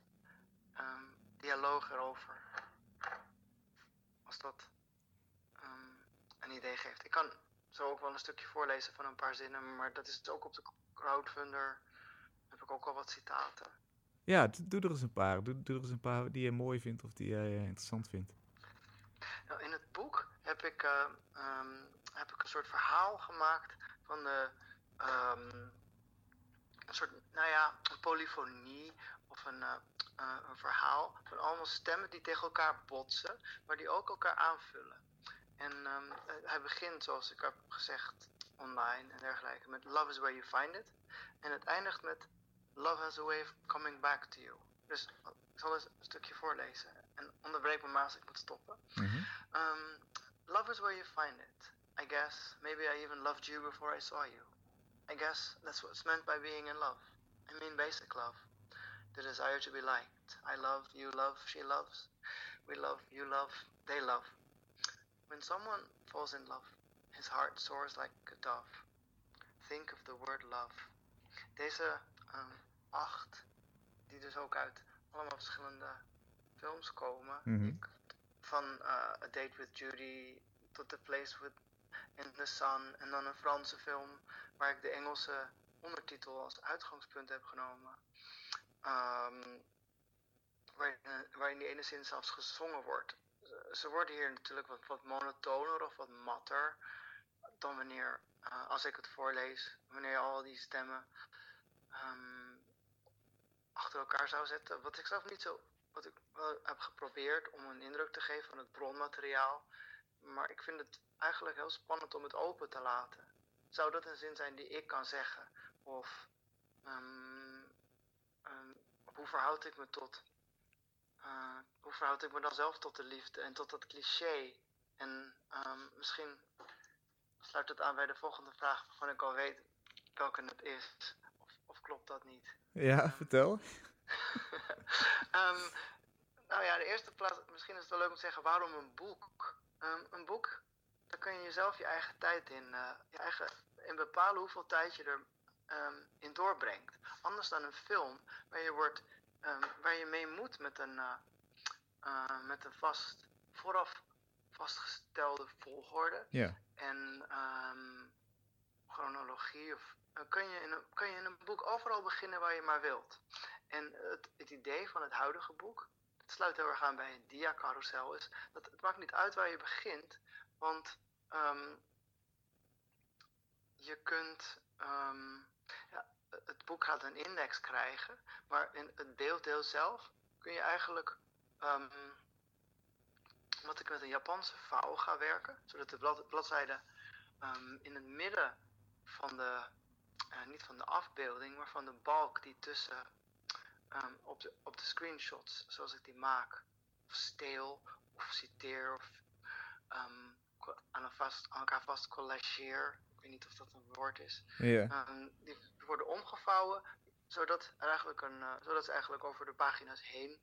um, dialoog erover. Als dat um, een idee geeft. Ik kan zo ook wel een stukje voorlezen van een paar zinnen, maar dat is het ook op de crowdfunder. Heb ik ook al wat citaten. Ja, doe er eens een paar. Doe, doe er eens een paar die je mooi vindt of die jij uh, interessant vindt. Nou, in het boek heb ik, uh, um, heb ik een soort verhaal gemaakt van de. Um, een soort, nou ja, een polyfonie of een, uh, een verhaal van allemaal stemmen die tegen elkaar botsen, maar die ook elkaar aanvullen. En um, hij begint, zoals ik heb gezegd, online en dergelijke, met Love is where you find it. En het eindigt met Love has a way of coming back to you. Dus ik zal eens een stukje voorlezen. En onderbreek me maar als ik moet stoppen. Mm -hmm. um, love is where you find it. I guess maybe I even loved you before I saw you. I guess that's what's meant by being in love. I mean basic love. The desire to be liked. I love, you love, she loves. We love, you love, they love. When someone falls in love, his heart soars like a dove. Think of the word love. Deze um, acht, die dus ook uit allemaal verschillende films komen. Mm -hmm. ik, van uh, A Date with Judy tot The Place with in the Sun. En dan een Franse film waar ik de Engelse ondertitel als uitgangspunt heb genomen. Um, waarin, waarin die ene zin zelfs gezongen wordt ze worden hier natuurlijk wat, wat monotoner of wat matter dan wanneer, uh, als ik het voorlees, wanneer al die stemmen um, achter elkaar zou zetten. Wat ik zelf niet zo, wat ik wel heb geprobeerd om een indruk te geven van het bronmateriaal, maar ik vind het eigenlijk heel spannend om het open te laten. Zou dat een zin zijn die ik kan zeggen? Of um, um, hoe verhoud ik me tot uh, hoe verhoud ik me dan zelf tot de liefde en tot dat cliché? En um, misschien sluit het aan bij de volgende vraag waarvan ik al weet welke het is. Of, of klopt dat niet? Ja, vertel. <laughs> nou ja, de eerste plaats, misschien is het wel leuk om te zeggen waarom een boek. Een boek, daar kun je jezelf je eigen tijd in, uh, je eigen, in bepalen hoeveel tijd je er um, in doorbrengt. Anders dan een film, waar je wordt um, waar je mee moet met een, uh, uh, met een vast, vooraf vastgestelde volgorde. Ja. En um, chronologie. Of, uh, kun, je in een, kun je in een boek overal beginnen waar je maar wilt. En het, het idee van het huidige boek, het sluit heel erg aan bij een dia-carousel, is dat het maakt niet uit waar je begint, want um, je kunt. Um, ja, het boek gaat een index krijgen, maar in het beelddeel zelf kun je eigenlijk, um, omdat ik met een Japanse vouw ga werken, zodat de blad, bladzijde um, in het midden van de, uh, niet van de afbeelding, maar van de balk die tussen op, de, op de screenshots, zoals ik die maak, of steel of citeer of aan, vast, aan elkaar vast collageer. Ik weet niet of dat een woord is. Um, die worden omgevouwen zodat, er eigenlijk een, uh, zodat ze eigenlijk over de pagina's heen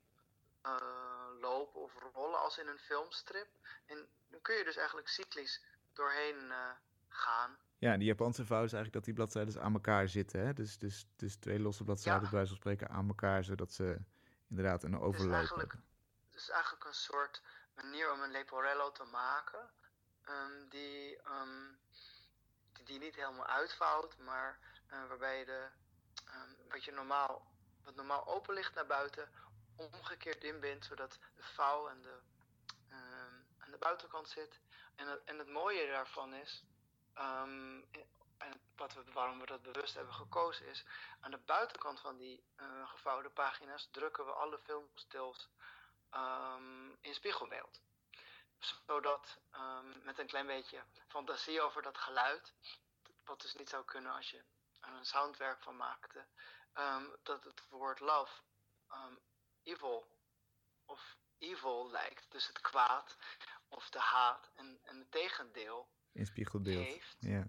uh, lopen of rollen als in een filmstrip. En dan kun je dus eigenlijk cyclisch doorheen uh, gaan. Ja, en die Japanse vouw is eigenlijk dat die bladzijden aan elkaar zitten. Hè? Dus, dus, dus twee losse bladzijden, ja. bij wijze van spreken, aan elkaar, zodat ze inderdaad een overloop dus eigenlijk, hebben. Het is eigenlijk een soort manier om een leporello te maken, um, die, um, die, niet helemaal uitvouwt, maar uh, waarbij je de, um, wat je normaal, wat normaal open ligt naar buiten, omgekeerd inbindt, zodat de vouw en de, aan de buitenkant zit. En het, en het mooie daarvan is, en wat we, waarom we dat bewust hebben gekozen, is aan de buitenkant van die uh, gevouwde pagina's drukken we alle filmstils in spiegelbeeld. Zodat um, met een klein beetje fantasie over dat geluid, wat dus niet zou kunnen als je er een soundwerk van maakte, um, dat het woord love evil of evil lijkt. Dus het kwaad of de haat en, en het tegendeel in spiegelbeeld heeft. Ja.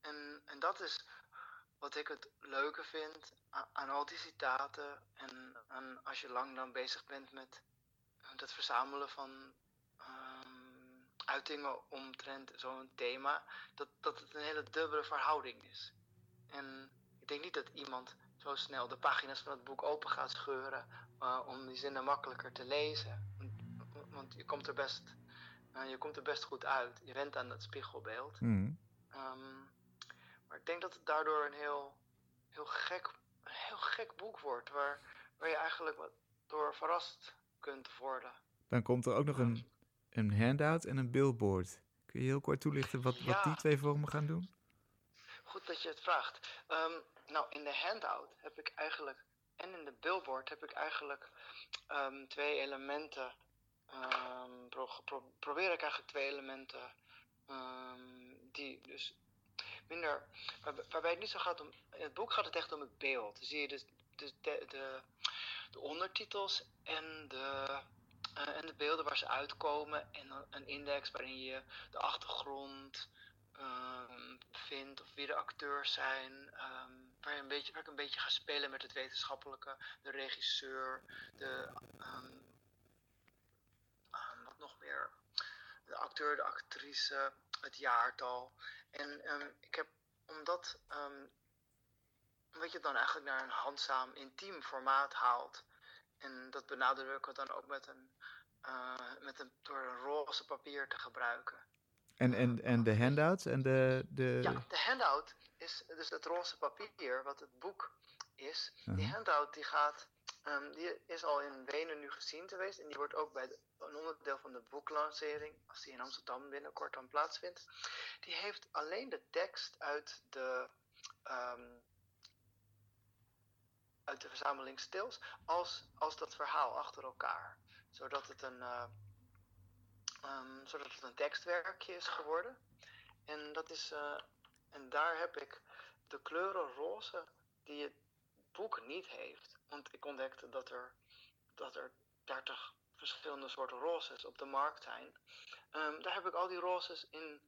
en, en dat is wat ik het leuke vind aan al die citaten en, en als je lang dan bezig bent met het verzamelen van uitingen omtrent zo'n thema, dat, dat het een hele dubbele verhouding is. En ik denk niet dat iemand zo snel de pagina's van het boek open gaat scheuren uh, om die zinnen makkelijker te lezen. Want, want je, komt er best, uh, je komt er best goed uit. Je went aan dat spiegelbeeld. Mm. Um, maar ik denk dat het daardoor een heel, heel, gek, een heel gek boek wordt, waar, waar je eigenlijk wat door verrast kunt worden. Dan komt er ook nog een, een handout en een billboard. Kun je heel kort toelichten wat, Ja. wat die twee vormen gaan doen? Goed dat je het vraagt. Ehm, nou, in de handout heb ik eigenlijk, en in de billboard heb ik eigenlijk ehm, twee elementen. ehm, pro, pro- probeer ik eigenlijk twee elementen die dus minder. waar- waarbij het niet zo gaat om. In het boek gaat het echt om het beeld. Zie je dus, dus de, de, de ondertitels en de, eh, en de beelden waar ze uitkomen. En een index waarin je de achtergrond ehm, vindt of wie de acteurs zijn. ehm, waar, je een beetje, waar ik een beetje ga spelen met het wetenschappelijke, de regisseur, de. ehm, wat nog meer? De acteur, de actrice, het jaartal. En ik heb, omdat wat je dan eigenlijk naar een handzaam, intiem formaat haalt. En dat benadrukken we dan ook met een, eh, met een, door een roze papier te gebruiken. En, en, en de handouts en de... de... Ja, de handout is dus het roze papier, wat het boek is. Die Mhm. handout die gaat, ehm, die is al in Wenen nu gezien geweest. En die wordt ook bij de, een onderdeel van de boeklancering, als die in Amsterdam binnenkort dan plaatsvindt. Die heeft alleen de tekst uit de, ehm, uit de verzameling stils, als, als dat verhaal achter elkaar. Zodat het een, eh, ehm, zodat het een tekstwerkje is geworden. En, dat is, eh, en daar heb ik de kleuren roze die het boek niet heeft. Want ik ontdekte dat er, dat er 30 verschillende soorten rozes op de markt zijn. Ehm, daar heb ik al die rozes in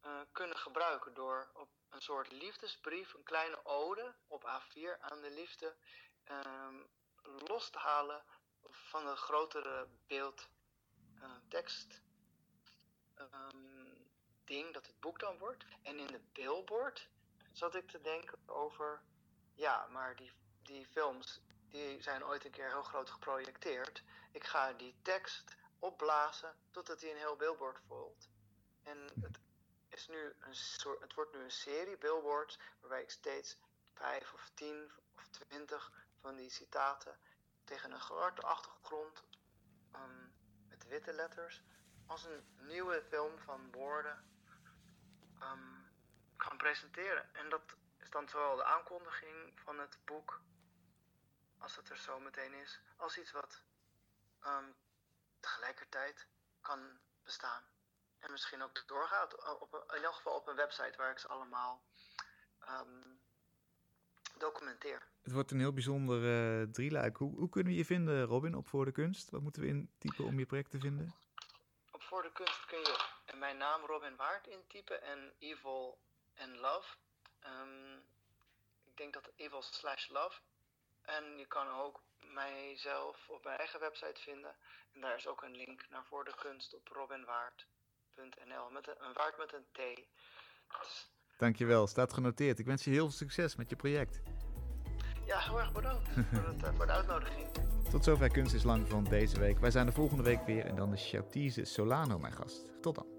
eh, kunnen gebruiken door op een soort liefdesbrief, een kleine ode op A4 aan de liefde, ehm, los te halen van de grotere beeld eh, ehm, ding dat het boek dan wordt. En in de billboard zat ik te denken over, ja, maar die, die films die zijn ooit een keer heel groot geprojecteerd. Ik ga die tekst opblazen totdat hij een heel billboard voelt. En het, is nu een soort, het wordt nu een serie billboards waarbij ik steeds vijf of tien of twintig van die citaten tegen een zwarte achtergrond ehm, met witte letters als een nieuwe film van woorden ehm, kan presenteren. En dat is dan zowel de aankondiging van het boek, als het er zo meteen is, als iets wat ehm, tegelijkertijd kan bestaan. En misschien ook doorgaat, op, in elk geval op een website waar ik ze allemaal ehm, documenteer. Het wordt een heel bijzonder uh, drieluik. Hoe, hoe, kunnen we je vinden, Robin, op Voor de Kunst? Wat moeten we intypen om je project te vinden? Op Voor de Kunst kun je mijn naam Robin Waard intypen en Evil en Love. Um, ik denk dat Evil slash Love. En je kan ook mijzelf op mijn eigen website vinden. En daar is ook een link naar Voor de Kunst op Met een, een waard met een T. Dus... Dankjewel, staat genoteerd. Ik wens je heel veel succes met je project. Ja, heel erg bedankt voor, het, uh, voor de uitnodiging. <laughs> Tot zover Kunst is Lang van deze week. Wij zijn de volgende week weer en dan is Chautize Solano mijn gast. Tot dan.